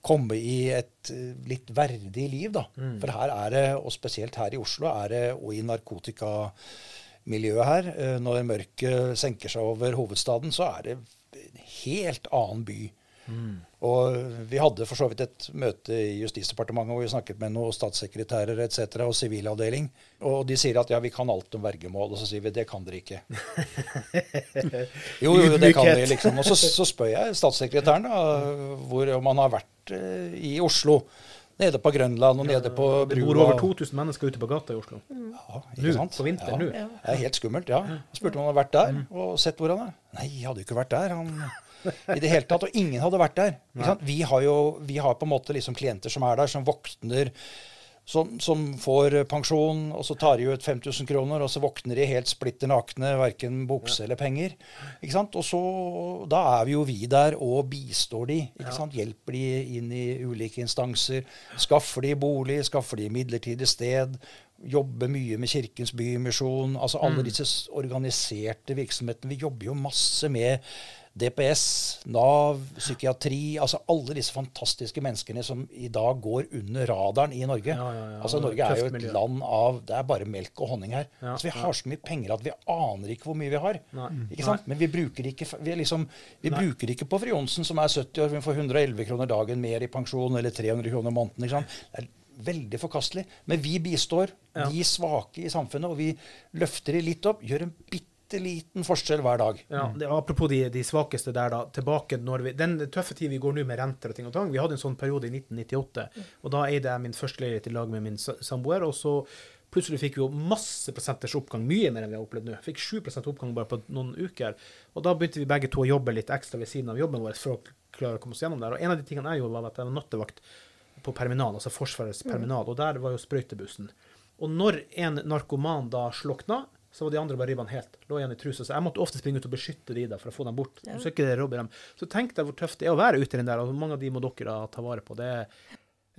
komme i et eh, litt verdig liv. da. For her er det, og spesielt her i Oslo, er det, og i narkotikamiljøet her, eh, når mørket senker seg over hovedstaden, så er det helt annen by. Og vi hadde for så vidt et møte i Justisdepartementet hvor vi snakket med noen statssekretærer etc. og sivilavdeling. Og de sier at ja, vi kan alt om vergemål. Og så sier vi det kan dere ikke. [laughs] jo, jo, jo, det kan de, liksom. Og så, så spør jeg statssekretæren da, hvor om han har vært eh, i Oslo. Nede på Grønland og nede på Det bor over 2000 mennesker ute på gata i Oslo. Ja, ikke sant? på vinteren, ja. nå. Det er helt skummelt, ja. Jeg spurte om han hadde vært der og sett hvor han er. Nei, jeg hadde jo ikke vært der. Han, I det hele tatt. Og ingen hadde vært der. Ikke sant? Vi har jo vi har på en måte liksom klienter som er der, som våkner som, som får pensjon, og så tar de ut 5000 kroner, og så våkner de helt splitter nakne, verken bukse eller penger. Ikke sant? Og så, da er vi jo vi der og bistår de. Ikke sant? Hjelper de inn i ulike instanser. Skaffer de bolig, skaffer de midlertidig sted. jobber mye med Kirkens Bymisjon. Altså alle Mm. disse organiserte virksomhetene. Vi jobber jo masse med DPS, Nav, psykiatri. Altså alle disse fantastiske menneskene som i dag går under radaren i Norge. Ja, ja, ja. Altså Norge er jo et miljø. land av Det er bare melk og honning her. Altså Vi har så mye penger at vi aner ikke hvor mye vi har. Nei. Ikke sant? Men vi bruker ikke Vi, er liksom, vi bruker ikke på fru Johnsen, som er 70 år, hun får 111 kroner dagen mer i pensjon, eller 300 kroner i måneden. Ikke sant? Det er veldig forkastelig. Men vi bistår de svake i samfunnet, og vi løfter de litt opp. Gjør en bitte liten forskjell hver dag. Ja, det, apropos de, de svakeste der, da. Tilbake når vi, Den tøffe tid vi går nå med renter og ting og tang. Vi hadde en sånn periode i 1998. Og da eide jeg min første leilighet i lag med min samboer. Og så plutselig fikk vi jo masse prosenters oppgang. Mye mer enn vi har opplevd nå. Fikk 7 oppgang bare på noen uker. Og da begynte vi begge to å jobbe litt ekstra ved siden av jobben vår for å klare å komme oss gjennom der. Og en av de tingene jeg gjorde, var at jeg var nattevakt på Perminal, altså Forsvarets Perminal. Og der var jo sprøytebussen. Og når en narkoman da slokna, så var de andre bare ribbene helt. Lå igjen i trusa. Så jeg måtte ofte springe ut og beskytte de da, for å få dem bort. Ja. Så ikke det robber dem. Så tenk deg hvor tøft det er å være ute i den der, og mange av de må dere da ta vare på. Det er,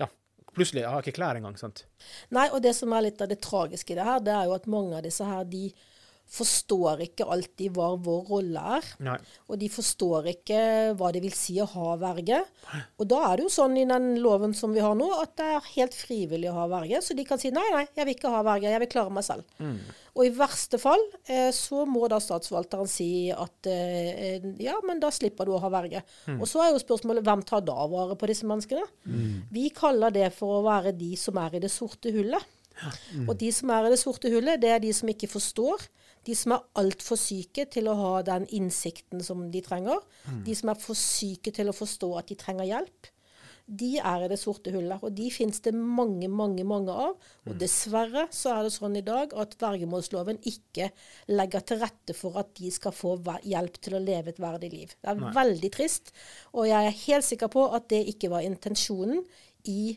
ja, Plutselig jeg har jeg ikke klær engang. sant? Nei, og det som er litt av det tragiske i det her, det er jo at mange av disse her, de forstår ikke alltid hva vår rolle er. Nei. Og de forstår ikke hva det vil si å ha verge. Og da er det jo sånn i den loven som vi har nå, at det er helt frivillig å ha verge. Så de kan si nei, nei, jeg vil ikke ha verge, jeg vil klare meg selv. Og i verste fall eh, så må da statsforvalteren si at eh, ja, men da slipper du å ha verge. Og så er jo spørsmålet hvem tar da vare på disse menneskene? Vi kaller det for å være de som er i det sorte hullet. Og de som er i det sorte hullet, det er de som ikke forstår. De som er altfor syke til å ha den innsikten som de trenger. De som er for syke til å forstå at de trenger hjelp. De er i det sorte hullet, og de finnes det mange, mange mange av. Og dessverre så er det sånn i dag at vergemålsloven ikke legger til rette for at de skal få hjelp til å leve et verdig liv. Det er veldig trist, og jeg er helt sikker på at det ikke var intensjonen i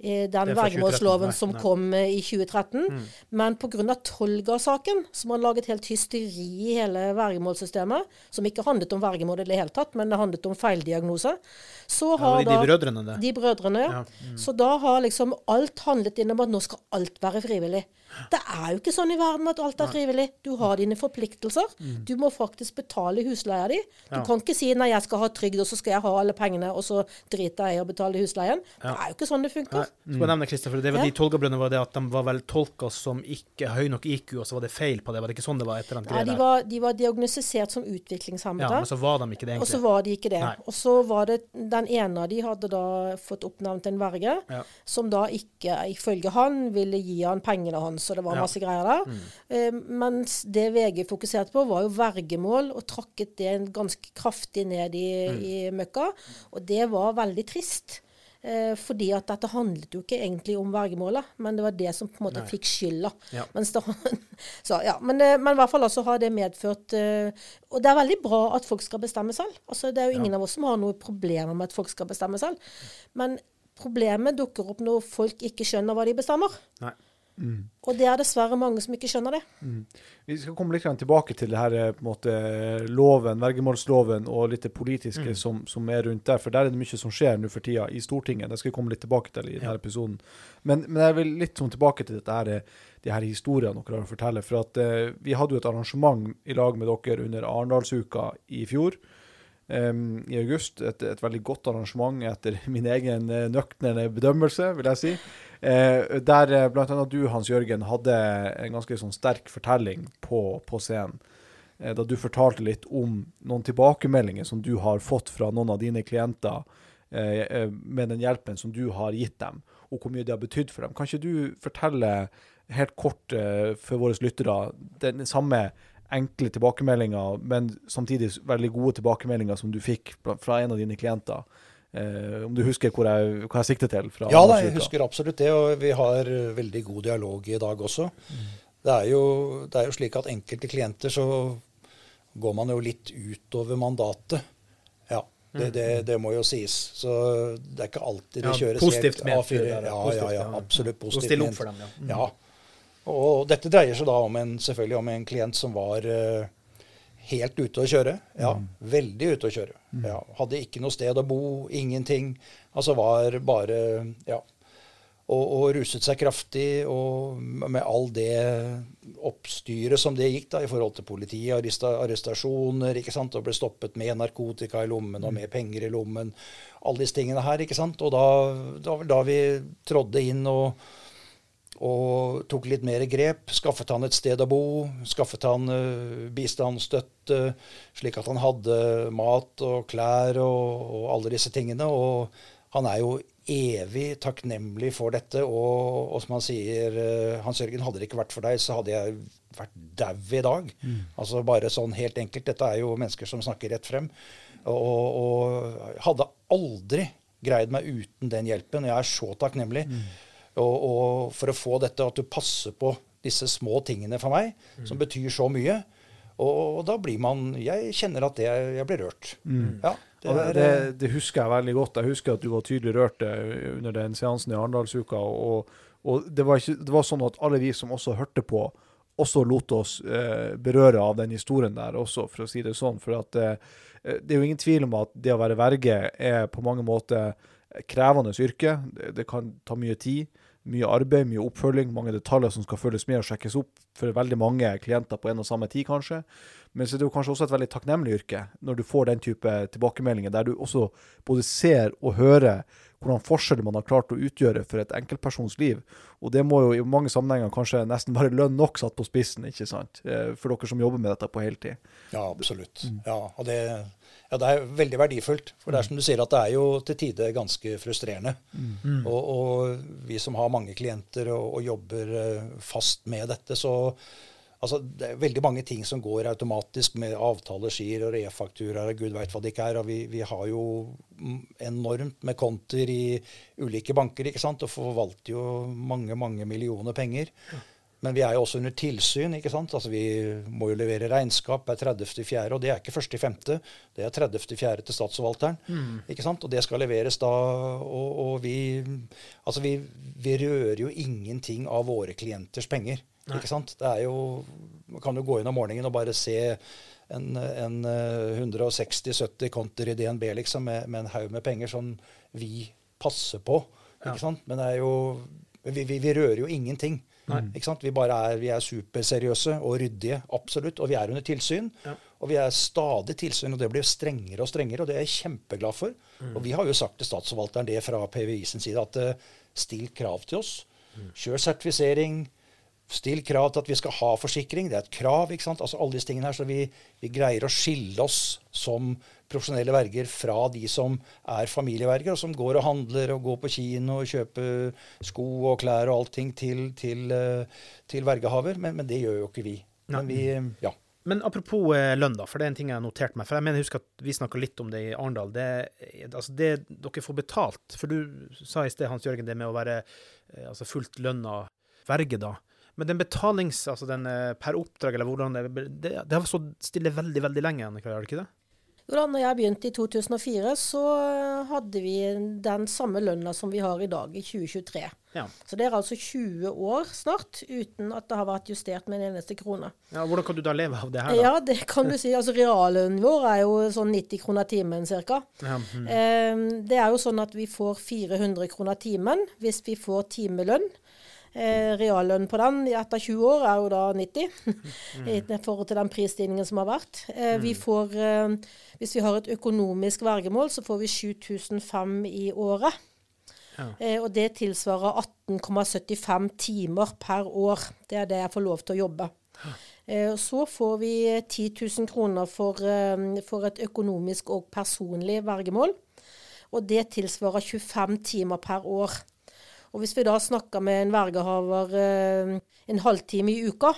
den Det er fra 2013, vergemålsloven som kom eh, i 2013. Men pga. Tolga-saken, som har laget helt hysteri i hele vergemålssystemet, som ikke handlet om vergemål i det hele tatt, men det handlet om feildiagnose, så Ja, har de, da de brødrene, det. de brødrene, ja. Ja, Så da har liksom alt handlet inn om at nå skal alt være frivillig. Det er jo ikke sånn i verden at alt er frivillig. Du har dine forpliktelser. Mm. Du må faktisk betale husleia di. Du kan ikke si nei, jeg skal ha trygd, og så skal jeg ha alle pengene, og så driter jeg i å betale husleien. Det er jo ikke sånn det funker. Skal jeg nevne, Kristoffer, det var De Tolga-brødrene var det at de var vel tolka som ikke høy nok IQ, og så var det feil på det. Var det ikke sånn det var? etter den greia de der? var, de var diagnostisert som utviklingshemmede. Ja, men så var de ikke det, egentlig. Og så var de ikke det. Nei. Og så var det den ene av de hadde da fått oppnevnt en verge, Ja. som da ikke, ifølge han, ville gi han pengene hans, og det var Ja. Mm. masse greier der. Eh, mens det VG fokuserte på, var jo vergemål, og trakket det ganske kraftig ned i, Mm. i møkka. Og det var veldig trist. Eh, fordi at dette handlet jo ikke egentlig om vergemålet, men det var det som på en måte fikk skylda. Ja. [laughs] Ja, men, eh, men i hvert fall altså har det medført eh, Og det er veldig bra at folk skal bestemme selv. Altså, det er jo ingen av oss som har noe problemer med at folk skal bestemme selv. Men problemet dukker opp når folk ikke skjønner hva de bestemmer. Nei. Og det er dessverre mange som ikke skjønner det. Vi skal komme litt tilbake til det her, eh, på en måte, loven, vergemålsloven og litt det politiske som, som er rundt der. For der er det mye som skjer nå for tida i Stortinget. Det skal vi komme litt tilbake til i denne episoden. Men, men jeg vil litt sånn tilbake til dette her, eh, de her historiene dere har å fortelle. For at eh, vi hadde jo et arrangement i lag med dere under Arendalsuka i fjor. Um, I august. Et, et veldig godt arrangement etter [laughs] min egen uh, nøkterne bedømmelse, vil jeg si. Eh, der bl.a. blant annet du, Hans Jørgen, hadde en ganske sånn sterk fortelling på, på scenen. Eh, da du fortalte litt om noen tilbakemeldinger som du har fått fra noen av dine klienter eh, eh, med den hjelpen som du har gitt dem, og hvor mye det har betydd for dem. Kan ikke du fortelle helt kort eh, for våre lyttere den samme enkle tilbakemeldinger, men samtidig veldig gode tilbakemeldinger som du fikk fra en av dine klienter? Eh, om du husker hvor jeg, hva jeg sikter til? fra Ja da, jeg husker absolutt det, og vi har eh, veldig god dialog i dag også. Det, er jo, det er jo slik at enkelte klienter så går man jo litt utover mandatet. Ja, det, det, det må jo sies. Så det er ikke alltid det Ja, kjøres positivt helt A4. Ja, ja, ja, ja. absolutt positivt stille opp for dem, ja. Mm. Ja. Og dette dreier seg da om en, selvfølgelig om en klient som var uh, helt ute å kjøre. Ja, Mm. veldig ute å kjøre. Ja, hadde ikke noe sted å bo, ingenting. Altså var bare Ja. og, og ruset seg kraftig. Og med all det oppstyret som det gikk da, i forhold til politiet, arresta, arrestasjoner, ikke sant, og ble stoppet med narkotika i lommen og med penger i lommen. Alle disse tingene her. ikke sant, Og da, da, da vi trådde inn og og tok litt mer grep. Skaffet han et sted å bo, skaffet han uh, bistandsstøtte, slik at han hadde mat og klær og, og, alle disse tingene. Og han er jo evig takknemlig for dette. Og, og som han sier, uh, Hans Jørgen, hadde det ikke vært for deg, så hadde jeg vært dau i dag. Mm. Altså bare sånn helt enkelt. Dette er jo mennesker som snakker rett frem. Og, og hadde aldri greid meg uten den hjelpen. Jeg er så takknemlig. Mm. Og, og, for å få dette, at du passer på disse små tingene for meg, mm. som betyr så mye. Og, og, da blir man Jeg kjenner at det, jeg blir rørt. Mm. Ja. Det, det, det, det, husker jeg veldig godt. Jeg husker at du var tydelig rørt eh, under den seansen i Arendalsuka. Og, og det, var ikke, det var sånn at alle vi som også hørte på, også lot oss eh, berøre av den historien der også, for å si det sånn. For at eh, det er jo ingen tvil om at det å være verge er på mange måter krevende yrke. Det, det kan ta mye tid mye arbeid, mye oppfølging, mange detaljer som skal følges med og sjekkes opp for veldig mange klienter på en og samme tid, kanskje. Men så er det jo kanskje også et veldig takknemlig yrke, når du får den type tilbakemeldinger, der du også både ser og hører hvordan forskjeller man har klart å utgjøre for et enkeltpersons liv. Og det må jo i mange sammenhenger kanskje nesten være lønn nok satt på spissen, ikke sant? Eh, for dere som jobber med dette på heltid. Ja, absolutt. Ja, og det ja, det er veldig verdifullt. For det er som du sier, at det er jo til tider ganske frustrerende. Mm. Og, og, vi som har mange klienter og, og jobber eh, fast med dette, så altså, det er veldig mange ting som går automatisk med avtaler, skier og refakturaer og gud veit hva det ikke er. Og vi, vi, har jo enormt med konter i ulike banker ikke sant? og forvalter jo mange, mange millioner penger. Men vi er jo også under tilsyn. ikke sant? Altså Vi må jo levere regnskap per 30.4., og det er ikke 1.5., det er 30.4. til statsforvalteren. Mm. ikke sant? Og det skal leveres da. Og, og vi, altså vi, vi, rører jo ingenting av våre klienters penger. Nei. ikke sant? Det er jo, Man kan jo gå inn om morgenen og bare se en, en 160-70 eh, konter i DNB liksom, med, med en haug med penger som vi passer på. ikke ja. sant? Men det er jo, vi, vi, vi rører jo ingenting. Vi bare er, vi er superseriøse og ryddige, absolutt. Og vi er under tilsyn. Ja. Og vi er stadig tilsyn, og det blir strengere og strengere. Og det er jeg kjempeglad for. Mm. Og vi har jo sagt til statsforvalteren det fra PVI sin side, at uh, still krav til oss. Mm. Kjør sertifisering. Still krav til at vi skal ha forsikring. Det er et krav. ikke sant? Altså Alle disse tingene her, Så vi, vi greier å skille oss som profesjonelle verger fra de som er familieverger, og som går og handler og går på kino og kjøper sko og klær og allting til, til, eh, til vergehaver. Men, men, det gjør jo ikke vi. Men, vi, ja. men apropos eh, lønn, da, for det er en ting jeg har notert meg. For jeg mener, husk at vi snakka litt om det i Arendal. Det, altså det dere får betalt For du sa i sted, Hans Jørgen, det med å være eh, altså fullt lønna verge, da. Men den betalings... Altså den eh, per oppdrag, eller hvordan det Det, det har stått stille veldig, veldig lenge, Annika, har det ikke det? Jo da når jeg begynte i 2004, så hadde vi den samme lønna som vi har i dag, i 2023. Ja. Så det er altså 20 år snart uten at det har vært justert med en eneste krone. Ja, Hvordan kan du da leve av det her? da? Ja, det kan du si. Altså Reallønnen vår er jo sånn 90 kroner timen ca. Ja, mm. eh, det er jo sånn at vi får 400 kroner timen hvis vi får timelønn. Eh, reallønn på den etter 20 år er jo da 90, [laughs] mm. i forhold til den prisstigningen som har vært. Eh, vi mm. får, eh, hvis vi har et økonomisk vergemål, så får vi 7500 i året. Ja. Eh, og det tilsvarer 18,75 timer per år. Det er det jeg får lov til å jobbe. Så får vi 10 000 kroner for, for et økonomisk og personlig vergemål. Og det tilsvarer 25 timer per år. Og hvis vi da snakker med en vergehaver eh, en halvtime i uka,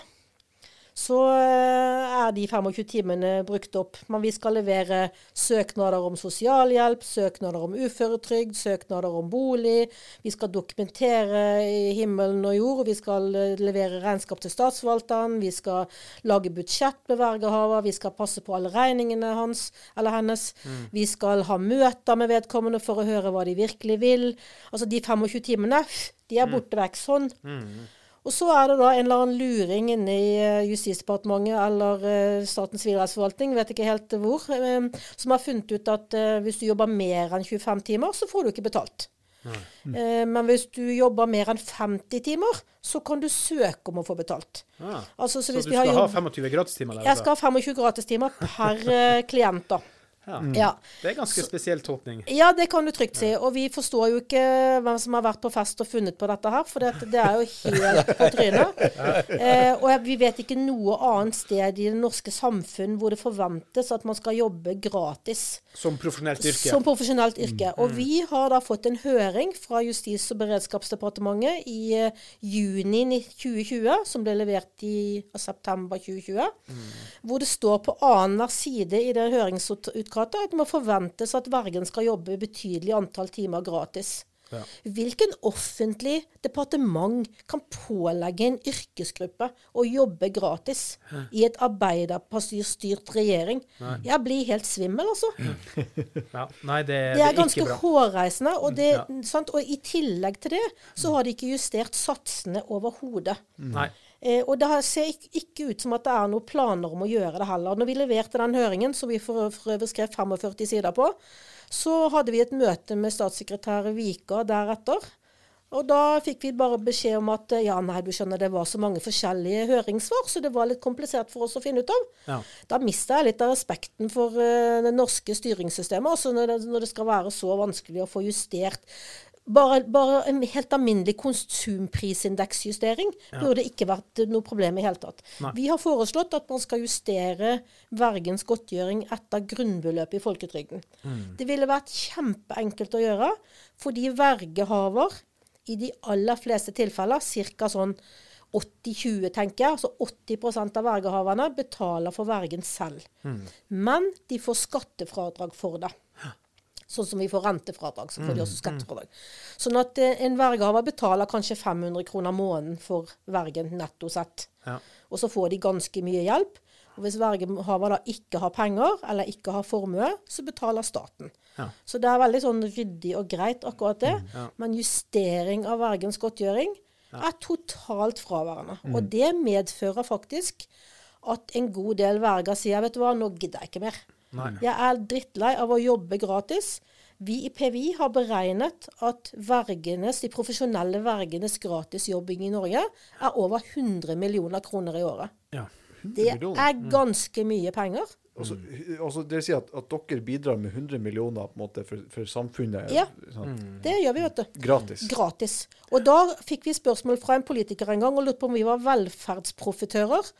så eh, er de 25 timene brukt opp. Men vi skal levere søknader om sosialhjelp, søknader om uføretrygd, søknader om bolig. Vi skal dokumentere i himmelen og jord. Vi skal eh, levere regnskap til statsforvalteren. Vi skal lage budsjett med vergehaver. Vi skal passe på alle regningene hans eller hennes. Mm. Vi skal ha møter med vedkommende for å høre hva de virkelig vil. Altså de 25 timene, de er mm. borte vekk. Sånn. Mm. Og så er det da en eller annen luring inne i uh, Justisdepartementet eller uh, Statens sivilrettsforvaltning, vet ikke helt hvor, uh, som har funnet ut at hvis du jobber mer enn 25 timer, så får du ikke betalt. Mm. men hvis du jobber mer enn 50 timer, så kan du søke om å få betalt. Ah. Altså, så Så du vi har skal ha 25 gratistimer? Jeg skal ha 25 gratistimer per eh, klient, da. Ja. Ja. Det er ganske spesiell tolkning. Ja, det kan du trygt si. Og vi forstår jo ikke hvem som har vært på fest og funnet på dette her, for det, det er jo helt på trynet. [laughs] Eh, og vi vet ikke noe annet sted i det norske samfunn hvor det forventes at man skal jobbe gratis Som profesjonelt yrke. som profesjonelt yrke. Og vi har da fått en høring fra Justis- og beredskapsdepartementet i eh, juni 2020, som ble levert i september 2020, hvor det står på annenhver side i det høringsutkastet at det må forventes at vergen skal jobbe betydelig antall timer gratis. Ja. Hvilken offentlig departement kan pålegge en yrkesgruppe å jobbe gratis i et arbeiderpartistyrt regjering? Jeg blir helt svimmel, altså. Ja. Nei, det, Det er ikke ganske bra. hårreisende. Og, det, Ja. og i tillegg til det, så har de ikke justert satsene overhodet. Nei. Eh, og det ser ikke, ut som at det er noen planer om å gjøre det heller. Når vi leverte den høringen, som vi for, øvrig skrev 45 sider på, så hadde vi et møte med statssekretær Vika deretter. Og da fikk vi bare beskjed om at ja, nei, du skjønner, det var så mange forskjellige høringssvar, så det var litt komplisert for oss å finne ut av. Ja. Da mista jeg litt av respekten for uh, det norske styringssystemet, altså når det, når det skal være så vanskelig å få justert. Bare, bare en helt alminnelig konsumprisindeksjustering burde ikke vært noe problem i hele tatt. Nei. Vi har foreslått at man skal justere vergens godtgjøring etter grunnbeløpet i folketrygden. Det ville vært kjempeenkelt å gjøre, fordi vergehaver i de aller fleste tilfeller, ca. sånn 80-20, tenker jeg. Altså 80% av vergehaverne betaler for vergen selv. Men de får skattefradrag for det. Sånn som vi får rentefradrag, så får de også skattefradrag. Sånn at eh, en vergehaver betaler kanskje 500 kroner måneden for vergen netto sett. Ja. Og så får de ganske mye hjelp. Og hvis vergehaver da ikke har penger, eller ikke har formue, så betaler staten. Ja. Så det er veldig sånn ryddig og greit, akkurat det. Ja. Men justering av vergens godtgjøring er totalt fraværende. Og det medfører faktisk at en god del verger sier vet du hva, nå gidder jeg ikke mer. Nei. Jeg er drittlei av å jobbe gratis. Vi i PVI har beregnet at vergenes, de profesjonelle vergenes gratisjobbing i Norge er over 100 millioner kroner i året. Ja. Det er ganske mye penger. Altså, også det vil si at, at dere bidrar med 100 millioner på en måte for, for samfunnet Ja. sånn, Det gjør vi, vet du. gratis. Gratis. Og da fikk vi spørsmål fra en politiker en gang og lurte på om vi var velferdsprofitører.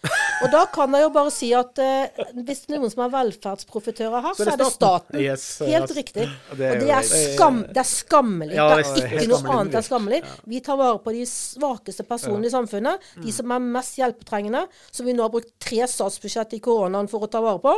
Og da kan jeg jo bare si at eh, hvis det er noen som er velferdsprofitører her, så er det staten. Yes, Helt yes. riktig. Og det er Og det er, skam, det er skammelig. Ja, det det er er ikke helt noe skammelig. annet enn skammelig. Vi tar vare på de svakeste personene i samfunnet. De som er mest hjelpetrengende, som vi nå har brukt tre statsbudsjett i koronaen for å ta vare på.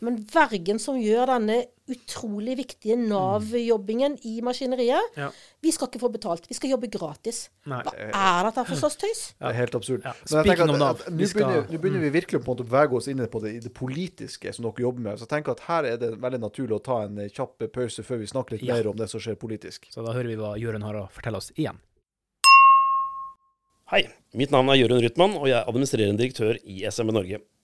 Men vergen som gjør denne utrolig viktige Nav-jobbingen i maskineriet, Ja. vi skal ikke få betalt. Vi skal jobbe gratis. Nei. Hva er dette for slags tøys? Det er helt absurd. Ja. Nå begynner, begynner vi virkelig på en måte å bevege oss inn på det, i det politiske som dere jobber med. Så jeg tenker at her er det veldig naturlig å ta en eh, kjapp pause før vi snakker litt Ja. mer om det som skjer politisk. Så da hører vi hva Jørund har å fortelle oss igjen. Hei, mitt navn er Jørund Rytman, og jeg er administrerende direktør i SMB Norge.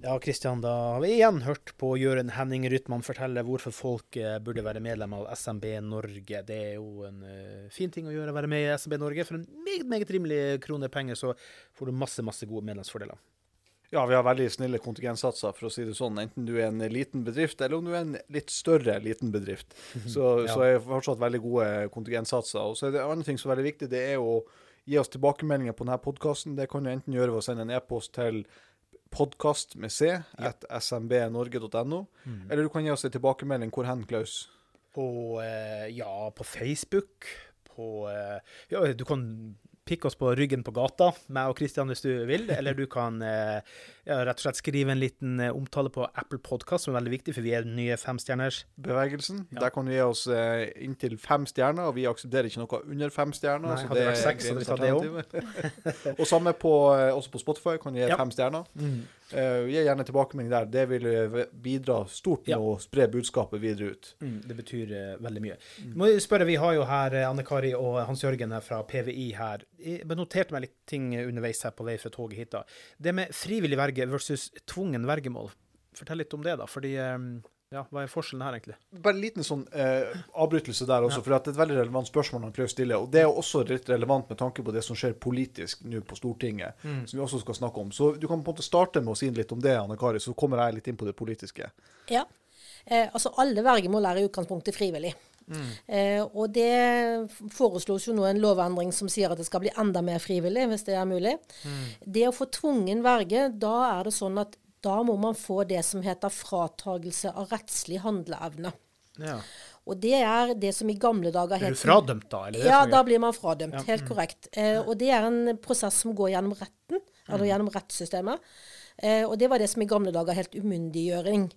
Ja, Kristian, da har vi igjen hørt på Jørund Henning Rytman fortelle hvorfor folk eh, burde være medlem av SMB Norge. Det er jo en eh, fin ting å gjøre, å være med i SMB Norge. For en meget, meget rimelig krone penger, så får du masse, masse gode medlemsfordeler. Ja, vi har veldig snille kontingentsatser, for å si det sånn. Enten du er en liten bedrift, eller om du er en litt større liten bedrift. Så, Ja. så er det fortsatt veldig gode kontingentsatser. Og så er det en annen ting som er veldig viktig, det er å gi oss tilbakemeldinger på denne podkasten. Det kan du enten gjøre ved å sende en e-post til podkast med c at smbnorge.no, eller du kan gi oss en tilbakemelding hvor hen, Klaus? På, eh, ja, på Facebook, på eh, Ja, du kan pikke oss på ryggen på gata, meg og Kristian hvis du vil. Eller du kan eh, rett og slett skrive en liten eh, omtale på Apple Podcast, som er veldig viktig, for vi er den nye femstjerners. Bevegelsen. Ja. Der kan du gi oss eh, inntil fem stjerner, og vi aksepterer ikke noe under fem stjerner. Nei, så hadde det vært seks, hadde vi tatt det òg. [laughs] og samme på, eh, også på Spotify kan du gi Ja. fem stjerner. Mm. Eh, gi gjerne tilbakemelding der. Det vil eh, bidra stort med Ja. å spre budskapet videre ut. Mm, det betyr uh, veldig mye. Må jeg spørre, Vi har jo her Anne Kari og Hans Jørgen fra PVI her. Jeg noterte meg litt ting underveis her på vei fra toget hit. da. Det med frivillig verge versus tvungen vergemål. Fortell litt om det, da. fordi eh, ja, Hva er forskjellen her, egentlig? Bare en liten sånn eh, avbrytelse der også, for det er et veldig relevant spørsmål han Klaus stiller. Og det er også litt relevant med tanke på det som skjer politisk nå på Stortinget, som vi også skal snakke om. Så du kan på en måte starte med å si litt om det, Anne Kari, så kommer jeg litt inn på det politiske. Ja. Eh, altså alle vergemål er i utgangspunktet frivillig. Eh, og det foreslås jo nå en lovendring som sier at det skal bli enda mer frivillig, hvis det er mulig. Det å få tvungen verge, da er det sånn at da må man få det som heter fratagelse av rettslig handleevne. Ja. Og det er det som i gamle dager Er du fradømt, da? Ja, da blir man fradømt. Helt korrekt. Eh, og det er en prosess som går gjennom retten, eller gjennom rettssystemet. Eh, og det var det som i gamle dager helt umyndiggjøring.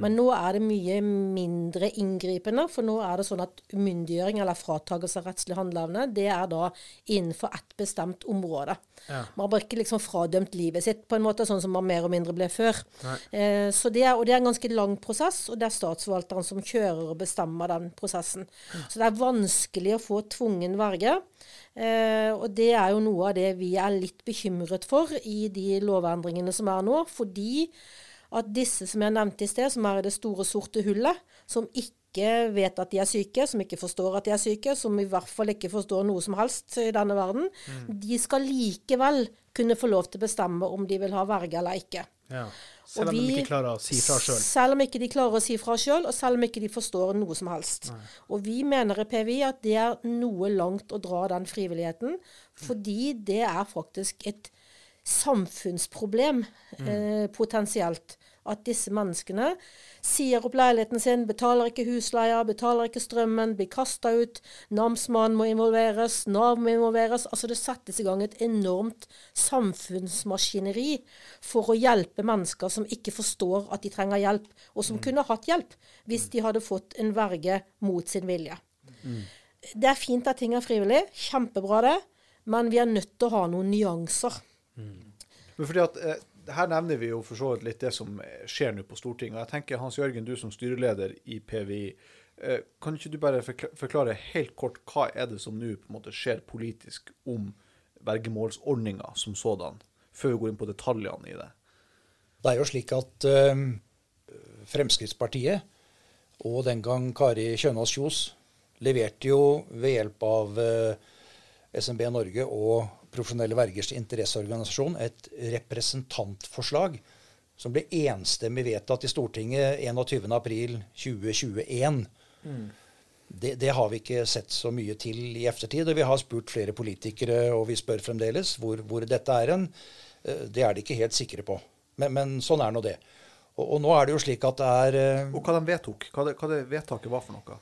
Men nå er det mye mindre inngripende, for nå er det sånn at umyndiggjøring eller fratagelse av rettslig handleevne, det er da innenfor ett bestemt område. Ja. Man har ikke liksom fradømt livet sitt på en måte, sånn som man mer og mindre ble før. Eh, så det er, og det er en ganske lang prosess, og det er statsforvalteren som kjører og bestemmer den prosessen. Så det er vanskelig å få tvungen verge. Eh, og det er jo noe av det vi er litt bekymret for i de lovendringene som er nå. Fordi at disse som jeg nevnte i sted, som er i det store sorte hullet, som ikke vet at de er syke, som ikke forstår at de er syke, som i hvert fall ikke forstår noe som helst i denne verden, de skal likevel kunne få lov til å bestemme om de vil ha verge eller ikke. Ja. Selv om de ikke klarer å si fra sjøl. Selv om ikke de klarer å si fra sjøl, og selv om ikke de forstår noe som helst. Og vi mener i PVI at det er noe langt å dra den frivilligheten, fordi det er faktisk et samfunnsproblem eh, potensielt. At disse menneskene sier opp leiligheten sin, betaler ikke husleia, betaler ikke strømmen, blir kasta ut. Namsmannen må involveres, Nav må involveres. Altså det settes i gang et enormt samfunnsmaskineri for å hjelpe mennesker som ikke forstår at de trenger hjelp, og som kunne hatt hjelp hvis de hadde fått en verge mot sin vilje. Det er fint at ting er frivillig, kjempebra det, men vi er nødt til å ha noen nyanser. Men fordi at eh, Her nevner vi jo for så vidt litt det som skjer nå på Stortinget. og jeg tenker Hans Jørgen, du som styreleder i PVI, eh, kan ikke du bare forklare helt kort hva er det som nå på en måte skjer politisk om vergemålsordninga som sådan, før vi går inn på detaljene i det? Det er jo slik at eh, Fremskrittspartiet, og den gang Kari Kjønaas Kjos, leverte jo ved hjelp av eh, SMB Norge og Profesjonelle Vergers interesseorganisasjon et representantforslag som ble enstemmig vedtatt i Stortinget 21.4.2021. Det, det har vi ikke sett så mye til i eftertid. og Vi har spurt flere politikere, og vi spør fremdeles hvor, hvor dette er hen. Eh, Det er de ikke helt sikre på. Men, men sånn er nå det. Og, og nå er det jo slik at det er eh, Og hva de vedtok? Hva det, hva det vedtaket var for noe?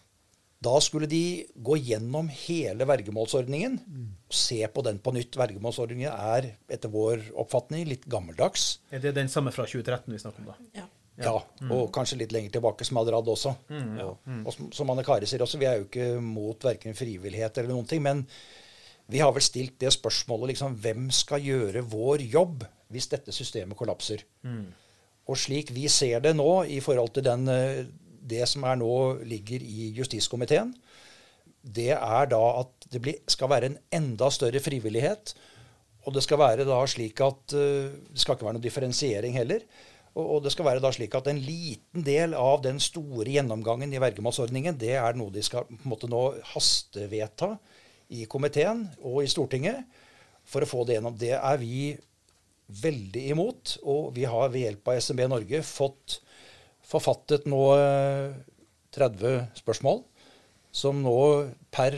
Da skulle de gå gjennom hele vergemålsordningen og se på den på nytt. Vergemålsordningen er etter vår oppfatning litt gammeldags. Er det den samme fra 2013 vi snakker om, da? Ja. Ja, og kanskje litt lenger tilbake, som hadde hatt også. Og, og som, som Anne Kari sier også, vi er jo ikke mot verken frivillighet eller noen ting. Men vi har vel stilt det spørsmålet liksom, hvem skal gjøre vår jobb hvis dette systemet kollapser? Og slik vi ser det nå i forhold til den, eh, det som er nå ligger i justiskomiteen, det er da at det skal være en enda større frivillighet. Og det skal være da slik at eh, det skal ikke være noen differensiering heller. Og det skal være da slik at en liten del av den store gjennomgangen i vergemålsordningen, det er noe de skal på en måte nå hastevedta i komiteen og i Stortinget for å få det gjennom. Det er vi veldig imot. Og vi har ved hjelp av SMB Norge fått forfattet nå eh, 30 spørsmål som nå per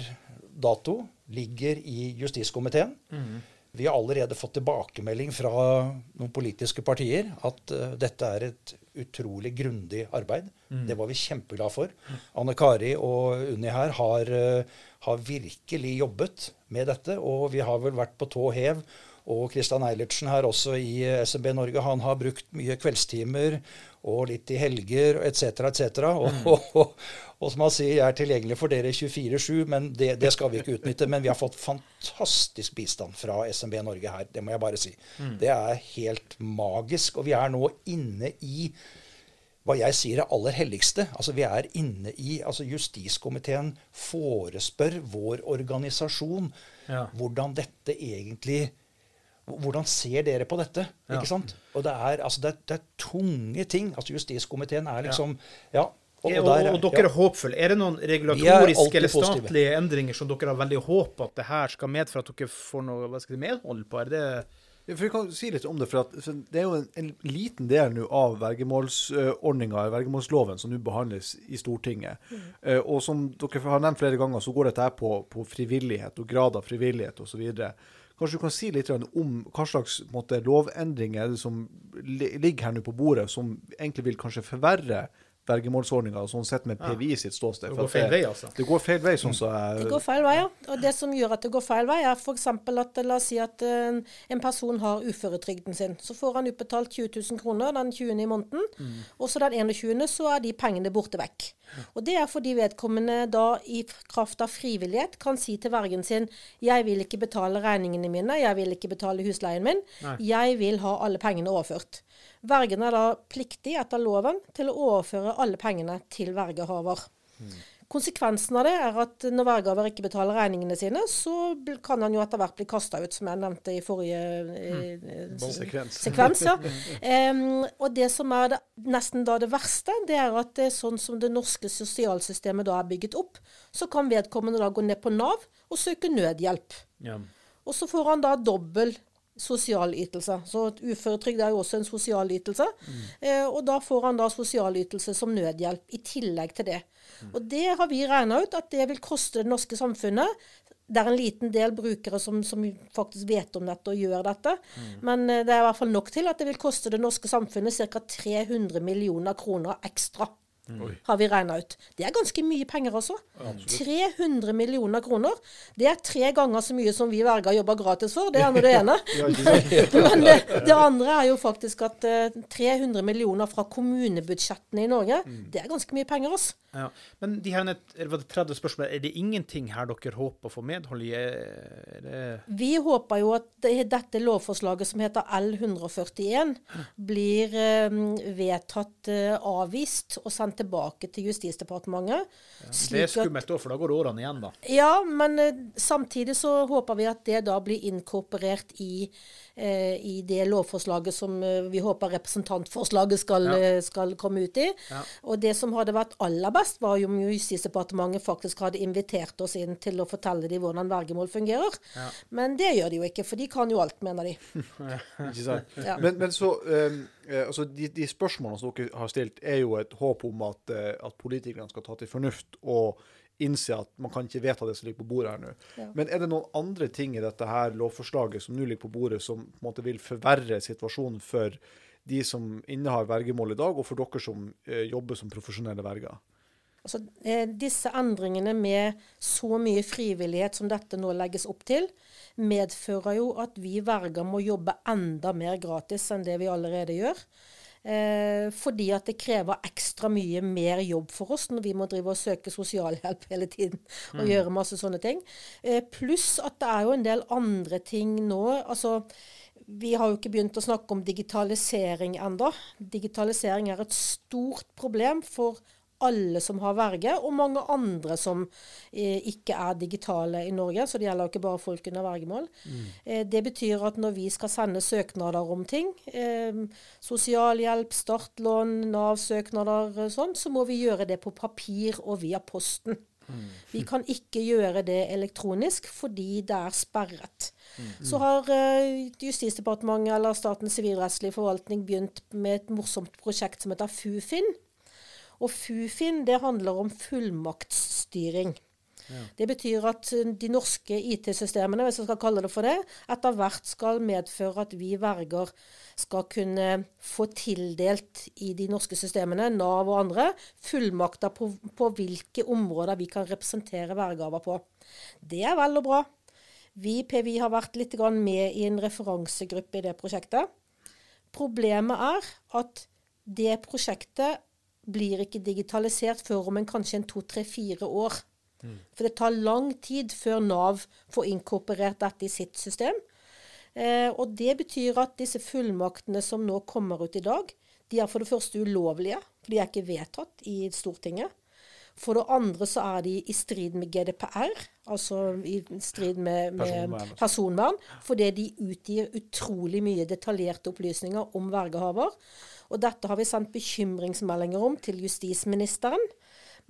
dato ligger i justiskomiteen. Vi har allerede fått tilbakemelding fra noen politiske partier at uh, dette er et utrolig grundig arbeid. Mm. Det var vi kjempeglade for. Anne Kari og Unni her har, uh, har, virkelig jobbet med dette, og vi har vel vært på tå hev. Og Kristian Eilertsen her også i SMB Norge, han har brukt mye kveldstimer og litt i helger etc. etc. Og, mm. [laughs] og, og, og som han sier, jeg er tilgjengelig for dere 24-7, men det, det, skal vi ikke utnytte. Men vi har fått fantastisk bistand fra SMB Norge her, det må jeg bare si. Mm. Det er helt magisk. Og vi er nå inne i hva jeg sier er aller helligste. Altså Vi er inne i altså Justiskomiteen forespør vår organisasjon ja. hvordan dette egentlig hvordan ser dere på dette? Ja. ikke sant? Og det er, altså, det, er, det er, tunge ting. altså Justiskomiteen er liksom ja, og, og, der, og, dere er håpfulle. Er det noen regulatoriske eller statlige positive. endringer som dere har veldig håp at det her skal medføre at dere får noe hva skal si, medhold på? Er det for Vi kan si litt om det. for, at, for Det er jo en, en liten del nå av vergemålsordninga, vergemålsloven, som nå behandles i Stortinget. Mm. Uh, og som dere har nevnt flere ganger, så går dette her på, på frivillighet og grad av frivillighet osv. Kanskje du kan si litt om hva slags måte, lovendringer som ligger her nå på bordet, som egentlig vil kanskje forverre vergemålsordninga, sånn sett med PVI sitt ståsted. Det går feil vei, altså? Det går feil vei, sånn så jeg... Det går feil vei, ja. Og det som gjør at det går feil vei, er f.eks. at la oss si at en, eh, en person har uføretrygden sin. Så får han utbetalt 20 000 kroner den 20. i måneden, mm. og så den 21. så er de pengene borte vekk. Og det er fordi vedkommende da i kraft av frivillighet kan si til vergen sin jeg vil ikke betale regningene mine, jeg vil ikke betale husleien min, Nei. jeg vil ha alle pengene overført. Vergen er da pliktig etter loven til å overføre alle pengene til vergehaver. Mm. Konsekvensen av det er at når vergehaver ikke betaler regningene sine, så kan han jo etter hvert bli kasta ut, som jeg nevnte i forrige eh, mm. sekvens. [laughs] sekvens ja. [laughs] um, og det som er det, nesten da det verste, det er at det er sånn som det norske sosialsystemet da er bygget opp, så kan vedkommende da gå ned på Nav og søke nødhjelp. Ja. Og så får han da dobbel sosialytelser. Så uføretrygd er jo også en sosialytelse. Mm. Eh, og da får han da sosialytelse som nødhjelp i tillegg til det. Mm. Og det har vi regna ut at det vil koste det norske samfunnet. Det er en liten del brukere som, som faktisk vet om dette og gjør dette. Mm. Men eh, det er i hvert fall nok til at det vil koste det norske samfunnet ca. 300 millioner kroner ekstra. Mm. har vi regna ut. Det er ganske mye penger, altså. Absolutt. 300 millioner kroner. Det er tre ganger så mye som vi verger jobber gratis for. Det er nå det [laughs] ene. [laughs] Men det, det, andre er jo faktisk at uh, eh, 300 millioner fra kommunebudsjettene i Norge, mm. det er ganske mye penger, altså. Ja. Men de her 30 spørsmål, er det ingenting her dere håper å få medhold i? Vi håper jo at det, dette lovforslaget som heter L141, blir um, vedtatt uh, avvist og sendt tilbake til Justisdepartementet. Ja, det er skummelt, for da går årene igjen, da. Ja, men uh, samtidig så håper vi at det da blir inkorporert i Eh, i det lovforslaget som eh, vi håper representantforslaget skal, ja. Eh, skal komme ut i. Ja. Og det som hadde vært aller best, var jo om Justisdepartementet faktisk hadde invitert oss inn til å fortelle dem hvordan vergemål fungerer. Ja. Men det gjør de jo ikke, for de kan jo alt, mener de. [laughs] ikke sant. Men, men, så um, altså de, de, spørsmålene som dere har stilt, er jo et håp om at, at politikerne skal ta til fornuft og innse at man kan ikke vedta det som ligger på bordet her nå. Ja. Men er det noen andre ting i dette her lovforslaget som nå ligger på bordet, som på en måte vil forverre situasjonen for de som innehar vergemål i dag, og for dere som eh, jobber som profesjonelle verger? Altså, eh, disse endringene med så mye frivillighet som dette nå legges opp til, medfører jo at vi verger må jobbe enda mer gratis enn det vi allerede gjør. Eh, fordi at det krever ekstra mye mer jobb for oss når vi må drive og søke sosialhjelp hele tiden og mm. gjøre masse sånne ting. Eh, pluss at det er jo en del andre ting nå. altså vi har jo ikke begynt å snakke om digitalisering enda. Digitalisering er et stort problem for alle som har verge, og mange andre som eh, ikke er digitale i Norge. Så det gjelder jo ikke bare folk under vergemål. Mm. Eh, det betyr at når vi skal sende søknader om ting, eh, sosialhjelp, startlån, Nav-søknader og sånn, så må vi gjøre det på papir og via posten. Mm. Vi kan ikke gjøre det elektronisk fordi det er sperret. Mm. Så har uh, Justisdepartementet eller Statens sivilrettslige forvaltning begynt med et morsomt prosjekt som heter FUFIN. Og FUFIN det handler om fullmaktsstyring. Det betyr at eh, de norske IT-systemene, hvis jeg skal kalle det for det, etter hvert skal medføre at vi verger skal kunne få tildelt i de norske systemene, Nav og andre, fullmakter på, på hvilke områder vi kan representere vergehaver på. Det er vel og bra. Vi PVI har vært litt med i en referansegruppe i det prosjektet. Problemet er at det prosjektet blir ikke digitalisert før om en kanskje en to, tre, fire år. For det tar lang tid før Nav får inkorporert dette i sitt system. Eh, og det betyr at disse fullmaktene som nå kommer ut i dag, de er for det første ulovlige, for de er ikke vedtatt i Stortinget. For det andre så er de i strid med GDPR, altså i strid med, med Personvern. fordi de utgir utrolig mye detaljerte opplysninger om vergehaver. Og dette har vi sendt bekymringsmeldinger om til justisministeren,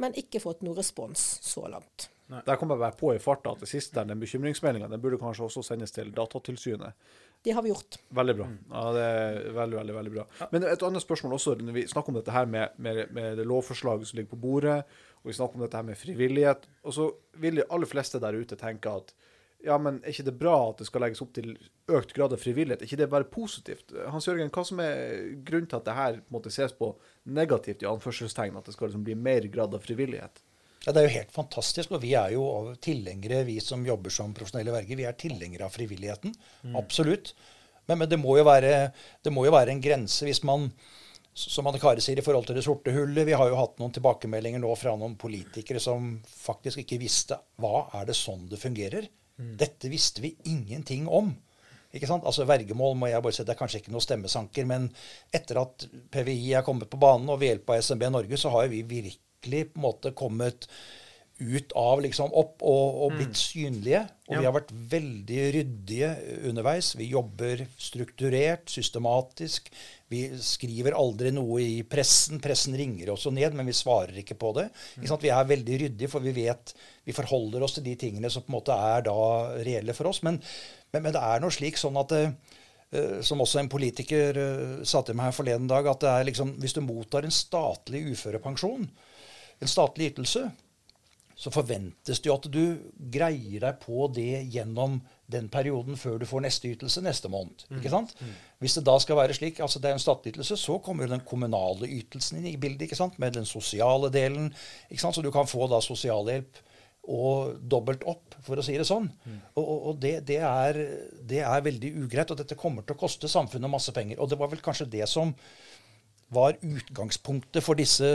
men ikke fått noen respons så langt. Der kommer jeg bare på i farta at det siste der, den bekymringsmeldinga, den burde kanskje også sendes til Datatilsynet. Det har vi gjort. Veldig bra. Ja, det er veldig, veldig veldig bra. Men et annet spørsmål også, når vi snakker om dette her med, med, med det lovforslaget som ligger på bordet, og vi snakker om dette her med frivillighet, og så vil de aller fleste der ute tenke at ja, men er ikke det bra at det skal legges opp til økt grad av frivillighet? Er ikke det bare positivt? Hans Jørgen, hva som er grunnen til at det her måtte ses på negativt, i anførselstegn, at det skal liksom bli mer grad av frivillighet? Ja, Det er jo helt fantastisk. Og vi er jo tilhengere, vi som jobber som profesjonelle verger, vi er tilhengere av frivilligheten. Absolutt. Men, men det, må jo være, det må jo være en grense hvis man som Anne Kari sier, i forhold til det sorte hullet. Vi har jo hatt noen tilbakemeldinger nå fra noen politikere som faktisk ikke visste hva er det sånn det fungerer. Dette visste vi ingenting om. Ikke sant? Altså Vergemål må jeg bare si, det er kanskje ikke noe stemmesanker, men etter at PVI er kommet på banen, og ved hjelp av SMB Norge, så har vi virkelig på en måte kommet ut av liksom opp og, og blitt synlige. Og Ja. vi har vært veldig ryddige underveis. Vi jobber strukturert, systematisk. Vi skriver aldri noe i pressen. Pressen ringer også ned, men vi svarer ikke på det. Ikke sant? Vi er veldig ryddige, for vi vet Vi forholder oss til de tingene som på en måte er da reelle for oss. Men, men, men det er nå slik sånn at eh, som også en politiker eh, sa til meg her forleden dag, at det er liksom, hvis du mottar en statlig uførepensjon, en statlig ytelse, så forventes det jo at du greier deg på det gjennom den perioden før du får neste ytelse neste måned. ikke sant? Hvis det da skal være slik, altså det er en statlig ytelse, så kommer jo den kommunale ytelsen inn i bildet, ikke sant? med den sosiale delen. ikke sant? Så du kan få da sosialhjelp og dobbelt opp, for å si det sånn. Og, og, og det, det, er, det er veldig ugreit, og dette kommer til å koste samfunnet masse penger. Og det var vel kanskje det som var utgangspunktet for disse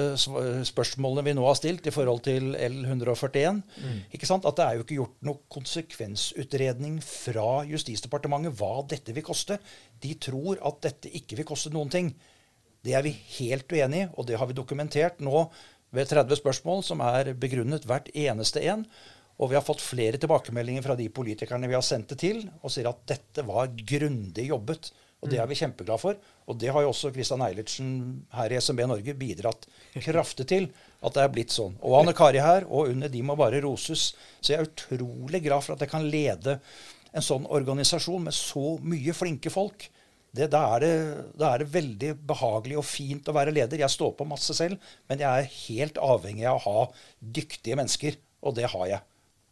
spørsmålene vi nå har stilt i forhold til L141. Ikke sant? At det er jo ikke gjort noe konsekvensutredning fra Justisdepartementet hva dette vil koste. De tror at dette ikke vil koste noen ting. Det er vi helt uenig i, og det har vi dokumentert nå ved 30 spørsmål, som er begrunnet hvert eneste en. Og vi har fått flere tilbakemeldinger fra de politikerne vi har sendt det til, og sier at dette var grundig jobbet. Og det er vi kjempeglad for. Og det har jo også Kristian Eilertsen her i SMB Norge bidratt kraftig til at det er blitt sånn. Og Anne Kari her og Unni, de må bare roses. Så jeg er utrolig glad for at jeg kan lede en sånn organisasjon med så mye flinke folk. Det, da, er det, da er det veldig behagelig og fint å være leder. Jeg står på masse selv, men jeg er helt avhengig av å ha dyktige mennesker, og det har jeg.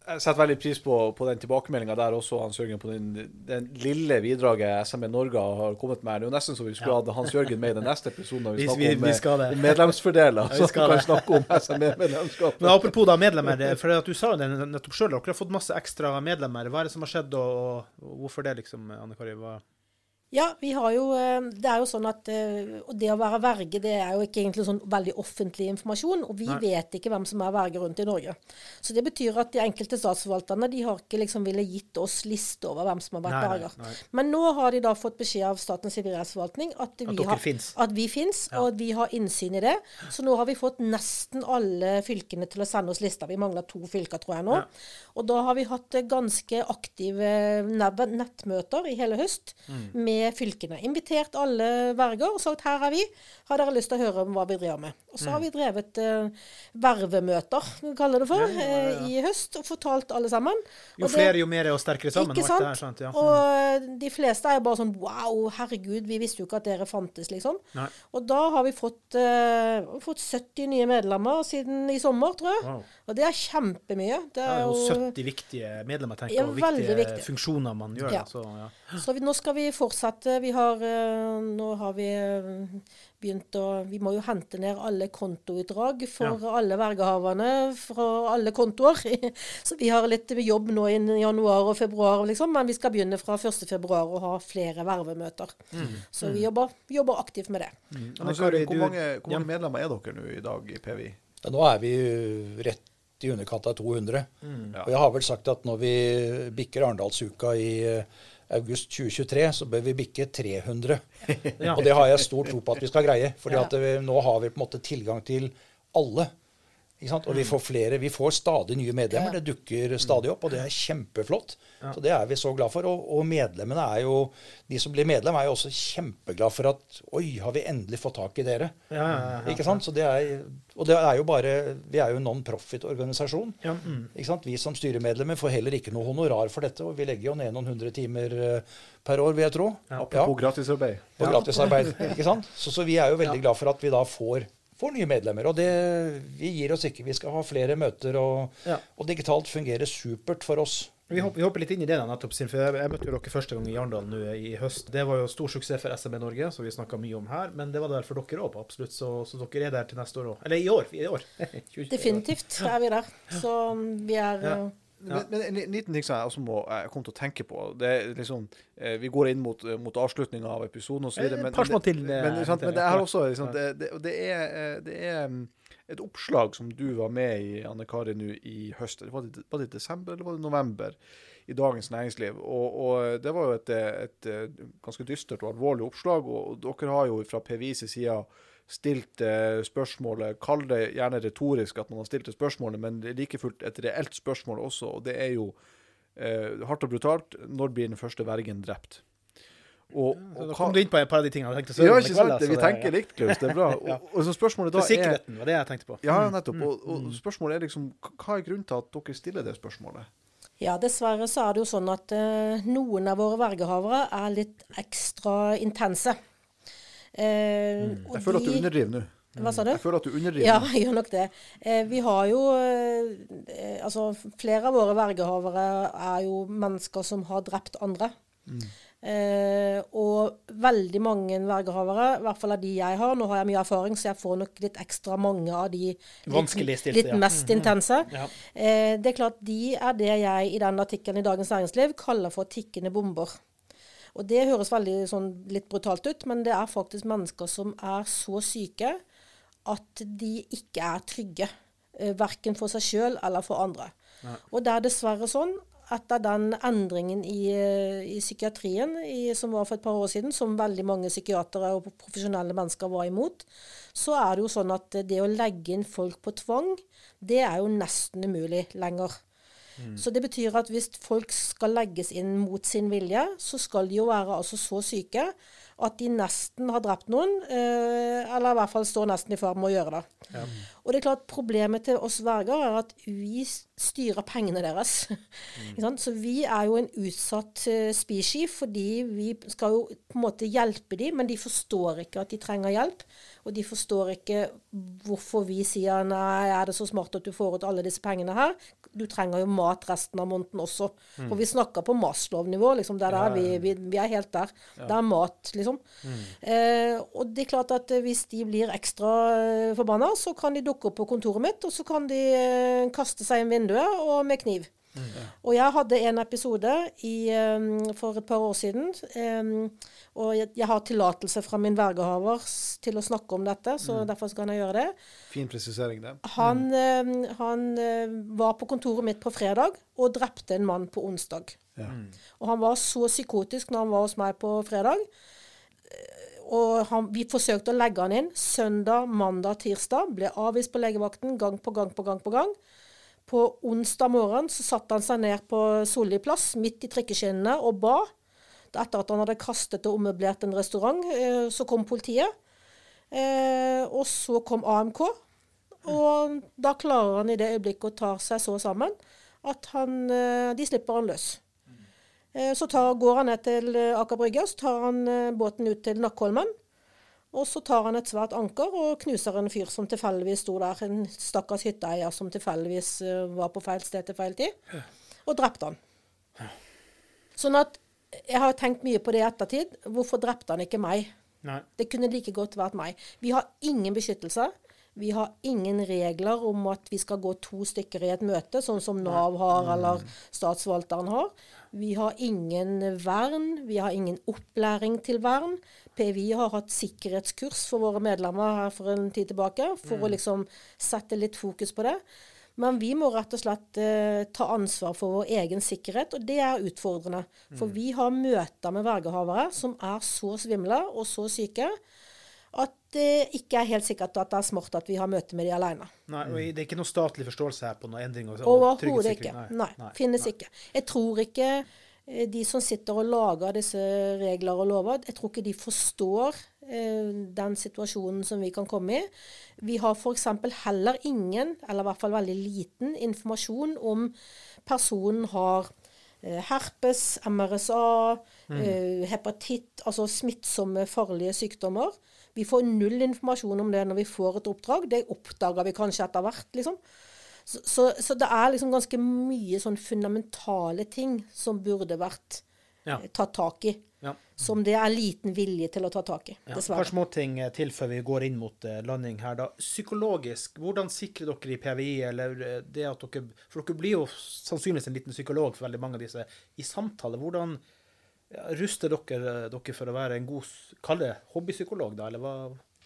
Jeg setter veldig pris på, på den tilbakemeldinga der også, Hans Jørgen, på den, den lille bidraget SME Norge har kommet med. Det er jo nesten så vi skulle hatt Hans Jørgen med i den neste episoden når vi [laughs] snakker vi- om, vi det. om medlemsfordeler. [laughs] Ja, vi så vi kan snakke om SME-medlemskap. [laughs] Men apropos da medlemmer, for at du sa jo det nettopp sjøl, dere har fått masse ekstra medlemmer. Hva er det som har skjedd, og, og hvorfor det, liksom, Anne Kari? Ja, vi har jo eh, Det er jo sånn at eh, det å være verge, det er jo ikke egentlig sånn veldig offentlig informasjon. Og vi Nei. vet ikke hvem som er verge rundt i Norge. Så det betyr at de enkelte statsforvalterne de har ikke liksom ville gitt oss liste over hvem som har vært verger. Men nå har de da fått beskjed av Statens sivilrettsforvaltning at, vi har- finnes. At vi fins, og at vi har innsyn i det. Så nå har vi fått nesten alle fylkene til å sende oss lister. Vi mangler to fylker, tror jeg nå. Ja. Og da har vi hatt eh, ganske aktive nettmøter i hele høst Mm. med med fylkene. Invitert alle verger og sagt her er vi, har dere lyst til å høre om hva vi driver med. Og så har vi drevet eh, vervemøter, vi kaller det for, eh, i høst, og fortalt alle sammen. Jo Og det- flere, jo mer og sterkere sammen. ikke det sant? her, sant? Ja. Og de fleste er jo bare sånn Wow, herregud, vi visste jo ikke at dere fantes, liksom. Nei. Og da har vi fått, eh, fått 70 nye medlemmer siden i sommer, tror jeg. Wow. Og det er kjempemye. Det Det er jo jo 70 viktige medlemmer, tenker jeg, og viktige viktig. funksjoner man gjør. Ja. Så, ja. Så vi, nå skal vi fortsette. Vi har eh, Nå har vi eh, begynt å Vi må jo hente ned alle kontoutdrag for alle vergehaverne fra alle kontoer. [laughs] Så vi har litt jobb nå i januar og februar, liksom. Men vi skal begynne fra 1. februar å ha flere vervemøter. Så vi jobber, jobber aktivt med det. Men altså, Kari, hvor, mange, hvor ja. mange medlemmer er dere nå i dag i PVI? Ja, Nå er vi rett i underkant av 200. Mm. Og jeg har vel sagt at når vi bikker Arendalsuka i eh, august 2023, så bør vi bikke 300. [laughs] Ja. Og det har jeg stor tro på at vi skal greie. fordi Ja. at nå har vi på en måte tilgang til alle. Ikke sant? Og vi får flere, vi får stadig nye medlemmer. Det dukker stadig opp, og det er kjempeflott. Så det er vi så glad for. Og, og medlemmene er jo De som blir medlem, er jo også kjempeglad for at Oi, har vi endelig fått tak i dere? Ja, ja, ja. Ikke sant? Så det er, og det er jo bare Vi er jo en non-profit-organisasjon. Mm. Ikke sant? Vi som styremedlemmer får heller ikke noe honorar for dette. Og vi legger jo ned noen hundre timer eh, per år, vil jeg tro. Apropos gratisarbeid. på gratisarbeid. ikke sant? [laughs] Så, så vi er jo veldig glad for at vi da får, får nye medlemmer. Og det, vi gir oss ikke. Vi skal ha flere møter, og, Ja. og digitalt fungerer supert for oss. Vi hopper, vi hopper litt inn i det, da, nettopp, for jeg, jeg møtte jo dere første gang i Arendal nå i høst. Det var jo stor suksess for SMB Norge, som vi snakka mye om her. Men det var det vel for dere òg, absolutt. Så, så dere er der til neste år òg. Eller i år. I år. 2020. [laughs] Definitivt er vi der. Så vi er Ja. Eh, Men, men en liten ting som jeg også må jeg kom til å tenke på det er liksom, eh, Vi går inn mot, mot avslutninga av episoden osv. Men, men, par til, eh, men, sant, men det er også liksom, det, det, det, er, eh, det er mm, et oppslag som du var med i, Anne Kari, nå i høst. Var det, var det desember eller var det november? I Dagens Næringsliv. Og, og det var jo et, et ganske dystert og alvorlig oppslag. Og dere har jo fra PVIs side stilt eh, spørsmålet, kall det gjerne retorisk at man har stilt det spørsmålet, men det like fullt et reelt spørsmål også, og det er jo eh, hardt og brutalt når blir den første vergen drept? Og, og da hva- kom du inn på et par av de tingene jeg tenkte ja, ikke sant? da, Vi tenker ja. likt, Klaus. Det er bra. Ja. Og, og så spørsmålet da er sikkerheten var det jeg tenkte på. Ja, Mm. nettopp. Og, og spørsmålet er liksom Hva er grunnen til at dere stiller det spørsmålet? Ja, dessverre så er det jo sånn at uh, noen av våre vergehavere er litt ekstra intense. Eh, Jeg føler at du de- underdriver nå. Hva sa du? Jeg føler at du underdriver. Ja, [laughs] jeg gjør nok det. Eh, vi har jo eh, Altså, flere av våre vergehavere er jo mennesker som har drept andre. Eh, og veldig mange vergehavere, i hvert fall av de jeg har Nå har jeg mye erfaring, så jeg får nok litt ekstra mange av de litt, Vanskeligstilte, litt ja. mest intense. Ja. Eh, det er klart, de er det jeg i den artikkelen i Dagens Næringsliv kaller for tikkende bomber. Og det høres veldig sånn litt brutalt ut, men det er faktisk mennesker som er så syke at de ikke er trygge. Eh, verken for seg sjøl eller for andre. Og det er dessverre sånn etter den endringen i, eh, i psykiatrien i, som var for et par år siden, som veldig mange psykiatere og profesjonelle mennesker var imot, så er det jo sånn at det å legge inn folk på tvang, det er jo nesten umulig lenger. Så det betyr at hvis folk skal legges inn mot sin vilje, så skal de jo være altså så syke at de nesten har drept noen, eh, eller i hvert fall står nesten i ferd med å gjøre det. Og det er klart Problemet til oss verger er at vi styrer pengene deres. [laughs] Mm. Så vi er jo en utsatt uh, species fordi vi skal jo på en måte hjelpe dem, men de forstår ikke at de trenger hjelp. Og de forstår ikke hvorfor vi sier nei, er det så smart at du får ut alle disse pengene her? Du trenger jo mat resten av måneden også. For vi snakker på Maslow-nivå. Liksom, det er der vi, vi, vi er helt der. Det er mat, liksom. Eh, og det er klart at eh, hvis de blir ekstra eh, forbanna, så kan de dukke opp på kontoret mitt, og så kan de eh, kaste seg inn vinduet og med kniv. Og jeg hadde en episode i, um, for et par år siden, Um, og jeg, jeg har tillatelse fra min vergehaver til å snakke om dette, så derfor skal kan jeg gjøre det. Fin presisering, det. Han, eh, han uh, var på kontoret mitt på fredag og drepte en mann på onsdag. Ja. Og han var så psykotisk når han var hos meg på fredag. Og han, vi forsøkte å legge han inn søndag, mandag, tirsdag. Ble avvist på legevakten gang på gang på gang på gang. På onsdag morgen så satte han seg ned på Solli plass, midt i trikkeskinnene, og ba. Etter at han hadde kastet og ommøblert en restaurant, eh, så kom politiet. Eh, og så kom AMK. Og da klarer han i det øyeblikket å ta seg så sammen at han, eh, de slipper han løs. Eh, så tar, går han ned til eh, Aker Brygge, så tar han eh, båten ut til Nakkholmen. Og så tar han et svært anker og knuser en fyr som tilfeldigvis sto der. En stakkars hytteeier som tilfeldigvis var på feil sted til feil tid. Og drepte han. Sånn at jeg har tenkt mye på det i ettertid. Hvorfor drepte han ikke meg? Nei. Det kunne like godt vært meg. Vi har ingen beskyttelse. Vi har ingen regler om at vi skal gå to stykker i et møte, sånn som Nav har eller statsforvalteren har. Vi har ingen vern. Vi har ingen opplæring til vern. PVI har hatt sikkerhetskurs for våre medlemmer her for en tid tilbake, for å liksom sette litt fokus på det. Men vi må rett og slett eh, ta ansvar for vår egen sikkerhet, og det er utfordrende. For vi har møter med vergehavere som er så svimle og så syke det ikke er helt sikkert at det er smart at vi har møte med de alene. Nei, og det er ikke noe statlig forståelse her på noe endring? Og Overhodet ikke. Nei, finnes ikke. Jeg tror ikke eh, de som sitter og lager disse regler og lover, jeg tror ikke de forstår eh, den situasjonen som vi kan komme i. Vi har f.eks. heller ingen, eller i hvert fall veldig liten, informasjon om personen har eh, herpes, MRSA, eh, hepatitt, altså smittsomme, farlige sykdommer. Vi får null informasjon om det når vi får et oppdrag. Det oppdager vi kanskje etter hvert, liksom. Så, så, så det er liksom ganske mye sånn fundamentale ting som burde vært Ja. eh, tatt tak i. Ja. Som det er liten vilje til å ta tak i, Ja, et par dessverre. småting eh, til før vi går inn mot eh, landing her. da. Psykologisk, hvordan sikrer dere i PVI eller det at dere For dere blir jo sannsynligvis en liten psykolog for veldig mange av disse i samtale. Hvordan ruster dere eh, dere for å være en god Kall det hobbypsykolog, da? Eller hva,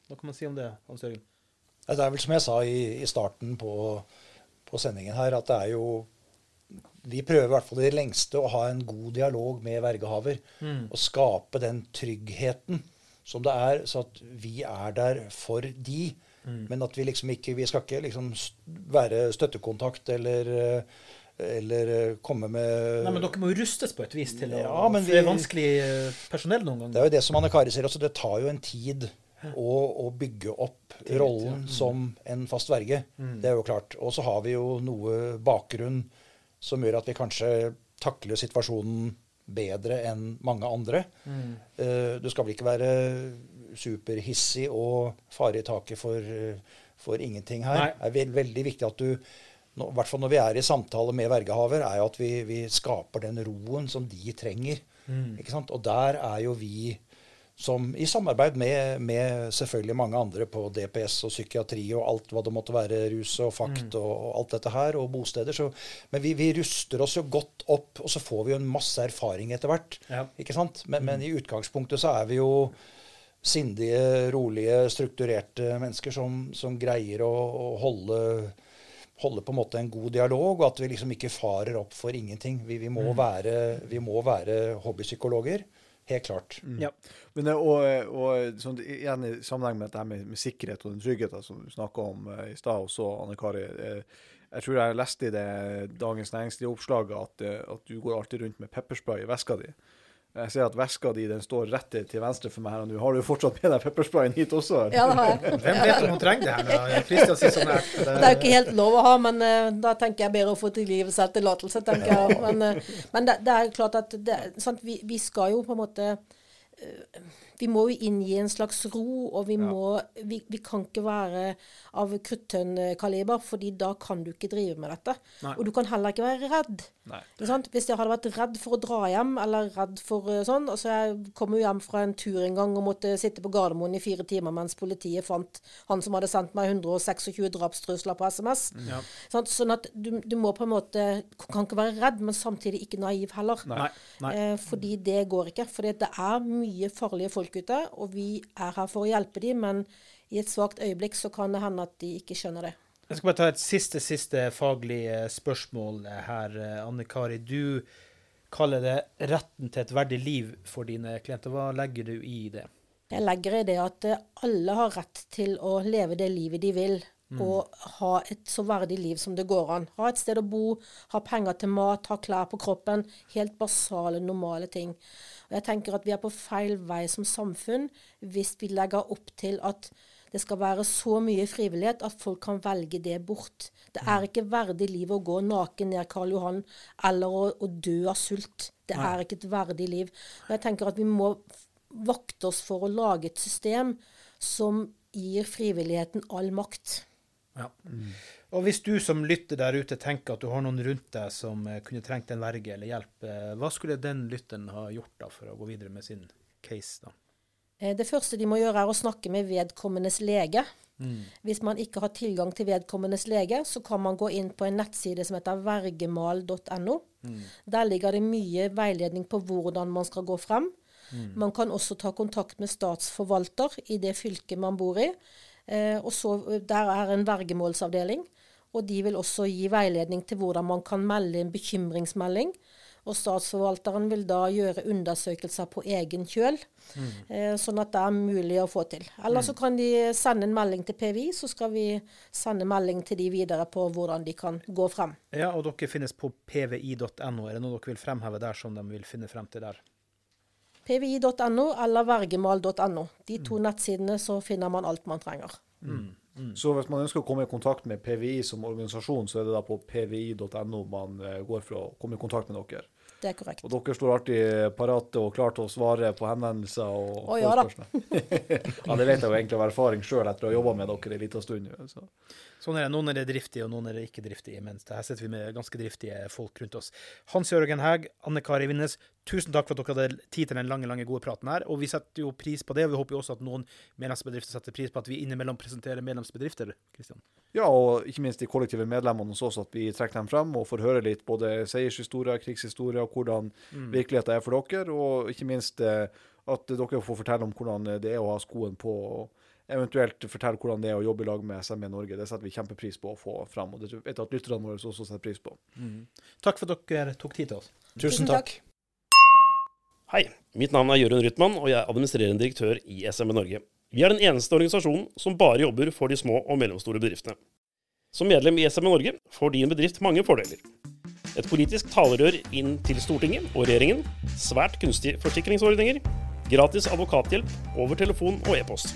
hva kan man si om det, Hans Jørgen? Ja, Det er vel som jeg sa i, i starten på, på sendingen her, at det er jo Vi prøver i hvert fall i det lengste å ha en god dialog med vergehaver. Og skape den tryggheten som det er, så at vi er der for de. Men at vi liksom ikke Vi skal ikke liksom være støttekontakt eller eh, eller eh, komme med Nei, men Dere må jo rustes på et vis til å Ja, men vi, Det er vanskelig eh, personell noen ganger. Det er jo det som Anne Kari sier, altså det tar jo en tid å, å bygge opp rollen som en fast verge. Det er jo klart. Og så har vi jo noe bakgrunn som gjør at vi kanskje takler situasjonen bedre enn mange andre. Eh, du skal vel ikke være superhissig og fare i taket for, for ingenting her. Nei. Det er veld, veldig viktig at du nå, I hvert fall når vi er i samtale med vergehaver, er jo at vi, vi skaper den roen som de trenger. Ikke sant? Og der er jo vi som i samarbeid med, med selvfølgelig mange andre på DPS og psykiatri og alt hva det måtte være, rus og fakt og, og alt dette her, og bosteder. Så, men vi, vi ruster oss jo godt opp, og så får vi jo en masse erfaring etter hvert. Ja. Ikke sant? Men, men i utgangspunktet så er vi jo sindige, rolige, strukturerte mennesker som, som greier å, å holde holde på en måte en god dialog, og at vi liksom ikke farer opp for ingenting. Vi, vi, må, være, vi må være hobbypsykologer. Helt klart. Ja. Men og, og sånn, igjen i sammenheng med dette med, med sikkerhet og den tryggheten som du snakka om eh, i stad også, Anne Kari. Eh, jeg tror jeg leste i det Dagens Næringsliv-oppslaget at, eh, at du går alltid rundt med pepperspray i veska di. Jeg ser at veska di den står rett til venstre for meg her, og nå har du fortsatt med deg peppersprayen hit også. Ja, det har jeg. Hvem vet om hun trenger det her? da? Kristian sier sånn her. Det er jo ikke helt lov å ha, men uh, da tenker jeg bedre å få tilgivelse-tillatelse, tenker jeg. Men, uh, men det, det er klart at det, sant, vi, vi skal jo på en måte eh, Vi må jo inngi en slags ro, og vi må Vi, vi kan ikke være av kruttønnkaliber, fordi da kan du ikke drive med dette. Nei. Og du kan heller ikke være redd. Nei. Ikke sant? Hvis jeg hadde vært redd for å dra hjem, eller redd for eh, sånn altså Jeg kom jo hjem fra en tur en gang og måtte sitte på Gardermoen i fire timer mens politiet fant han som hadde sendt meg 126 drapstrusler på SMS. Ja. Sant? Sånn at du, du må på en måte Kan ikke være redd, men samtidig ikke naiv heller. Nei. Nei. Eh, fordi det går ikke. For det er mye farlige folk ute, og vi er her for å hjelpe dem, men i et svakt øyeblikk så kan det hende at de ikke skjønner det. Jeg skal bare ta et siste, siste faglig eh, spørsmål eh, her, eh, Anne Kari. Du kaller det retten til et verdig liv for dine klienter. Hva legger du i det? Jeg legger i det at alle har rett til å leve det livet de vil, og ha et så verdig liv som det går an. Ha et sted å bo, ha penger til mat, ha klær på kroppen. Helt basale, normale ting. Og jeg tenker at vi er på feil vei som samfunn hvis vi legger opp til at det skal være så mye frivillighet at folk kan velge det bort. Det er ikke verdig liv å gå naken ned Karl Johan eller å, å dø av sult. Det er ikke et verdig liv. Og jeg tenker at vi må vakte oss for å lage et system som gir frivilligheten all makt. Ja. Og hvis du som lytter der ute tenker at du har noen rundt deg som eh, kunne trengt en verge eller hjelp, eh, hva skulle den lytteren ha gjort da for å gå videre med sin case? da? Eh, Det første de må gjøre, er å snakke med vedkommendes lege. Hvis man ikke har tilgang til vedkommendes lege, så kan man gå inn på en nettside som heter vergemal.no. Der ligger det mye veiledning på hvordan man skal gå frem. Man kan også ta kontakt med statsforvalter i det fylket man bor i. Eh, og så, Der er en vergemålsavdeling. Og de vil også gi veiledning til hvordan man kan melde en bekymringsmelding. Og statsforvalteren vil da gjøre undersøkelser på egen kjøl, eh, sånn at det er mulig å få til. Eller så kan de sende en melding til PVI, så skal vi sende melding til de videre på hvordan de kan gå frem. Ja, og dere finnes på pvi.no. Er det noe dere vil fremheve der som de vil finne frem til der? PVI.no eller vergemal.no. De to nettsidene så finner man alt man trenger. Så hvis man ønsker å komme i kontakt med PVI som organisasjon, så er det da på pvi.no man eh, går for å komme i kontakt med dere. Det er korrekt. Og dere står alltid parate og klare til å svare på henvendelser og oh, ja spørsmål? [laughs] ja, det vet jeg jo egentlig av erfaring sjøl etter å ha jobba med dere en liten stund. Så. Sånn er det. Noen er driftige, og noen er det ikke driftige. Mens her sitter vi med ganske driftige folk rundt oss. Hans Jørgen Hæg, Anne Kari Winnes, tusen takk for at dere hadde tid til den lange, lange, gode praten her. Og vi setter jo pris på det. Og vi håper jo også at noen medlemsbedrifter setter pris på at vi innimellom presenterer medlemsbedrifter. Kristian. Ja, og ikke minst de kollektive medlemmene hos oss, at vi trekker dem frem og får høre litt både seiershistorier, krigshistorier, hvordan virkeligheten er for dere, og ikke minst eh, at dere får fortelle om hvordan det er å ha skoen på, og eventuelt fortelle hvordan det er å jobbe i lag med SME Norge. Det setter vi kjempepris på å få fram, og det vet jeg at lytterne våre også setter pris på. Takk for at dere tok tid til oss. Tusen takk. Hei, mitt navn er Jørund Rytman, og jeg er administrerende direktør i SME Norge. Vi er den eneste organisasjonen som bare jobber for de små og mellomstore bedriftene. Som medlem i SME Norge får din bedrift mange fordeler. Et politisk talerør inn til Stortinget og regjeringen, svært kunstige forsikringsordninger, gratis advokathjelp over telefon og e-post.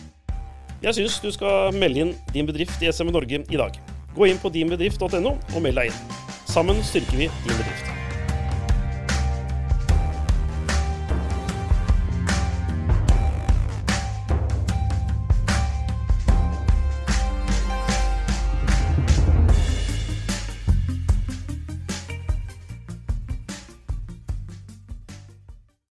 Jeg syns du skal melde inn din bedrift i SME Norge i dag. Gå inn på dinbedrift.no og meld deg inn. Sammen styrker vi din bedrift.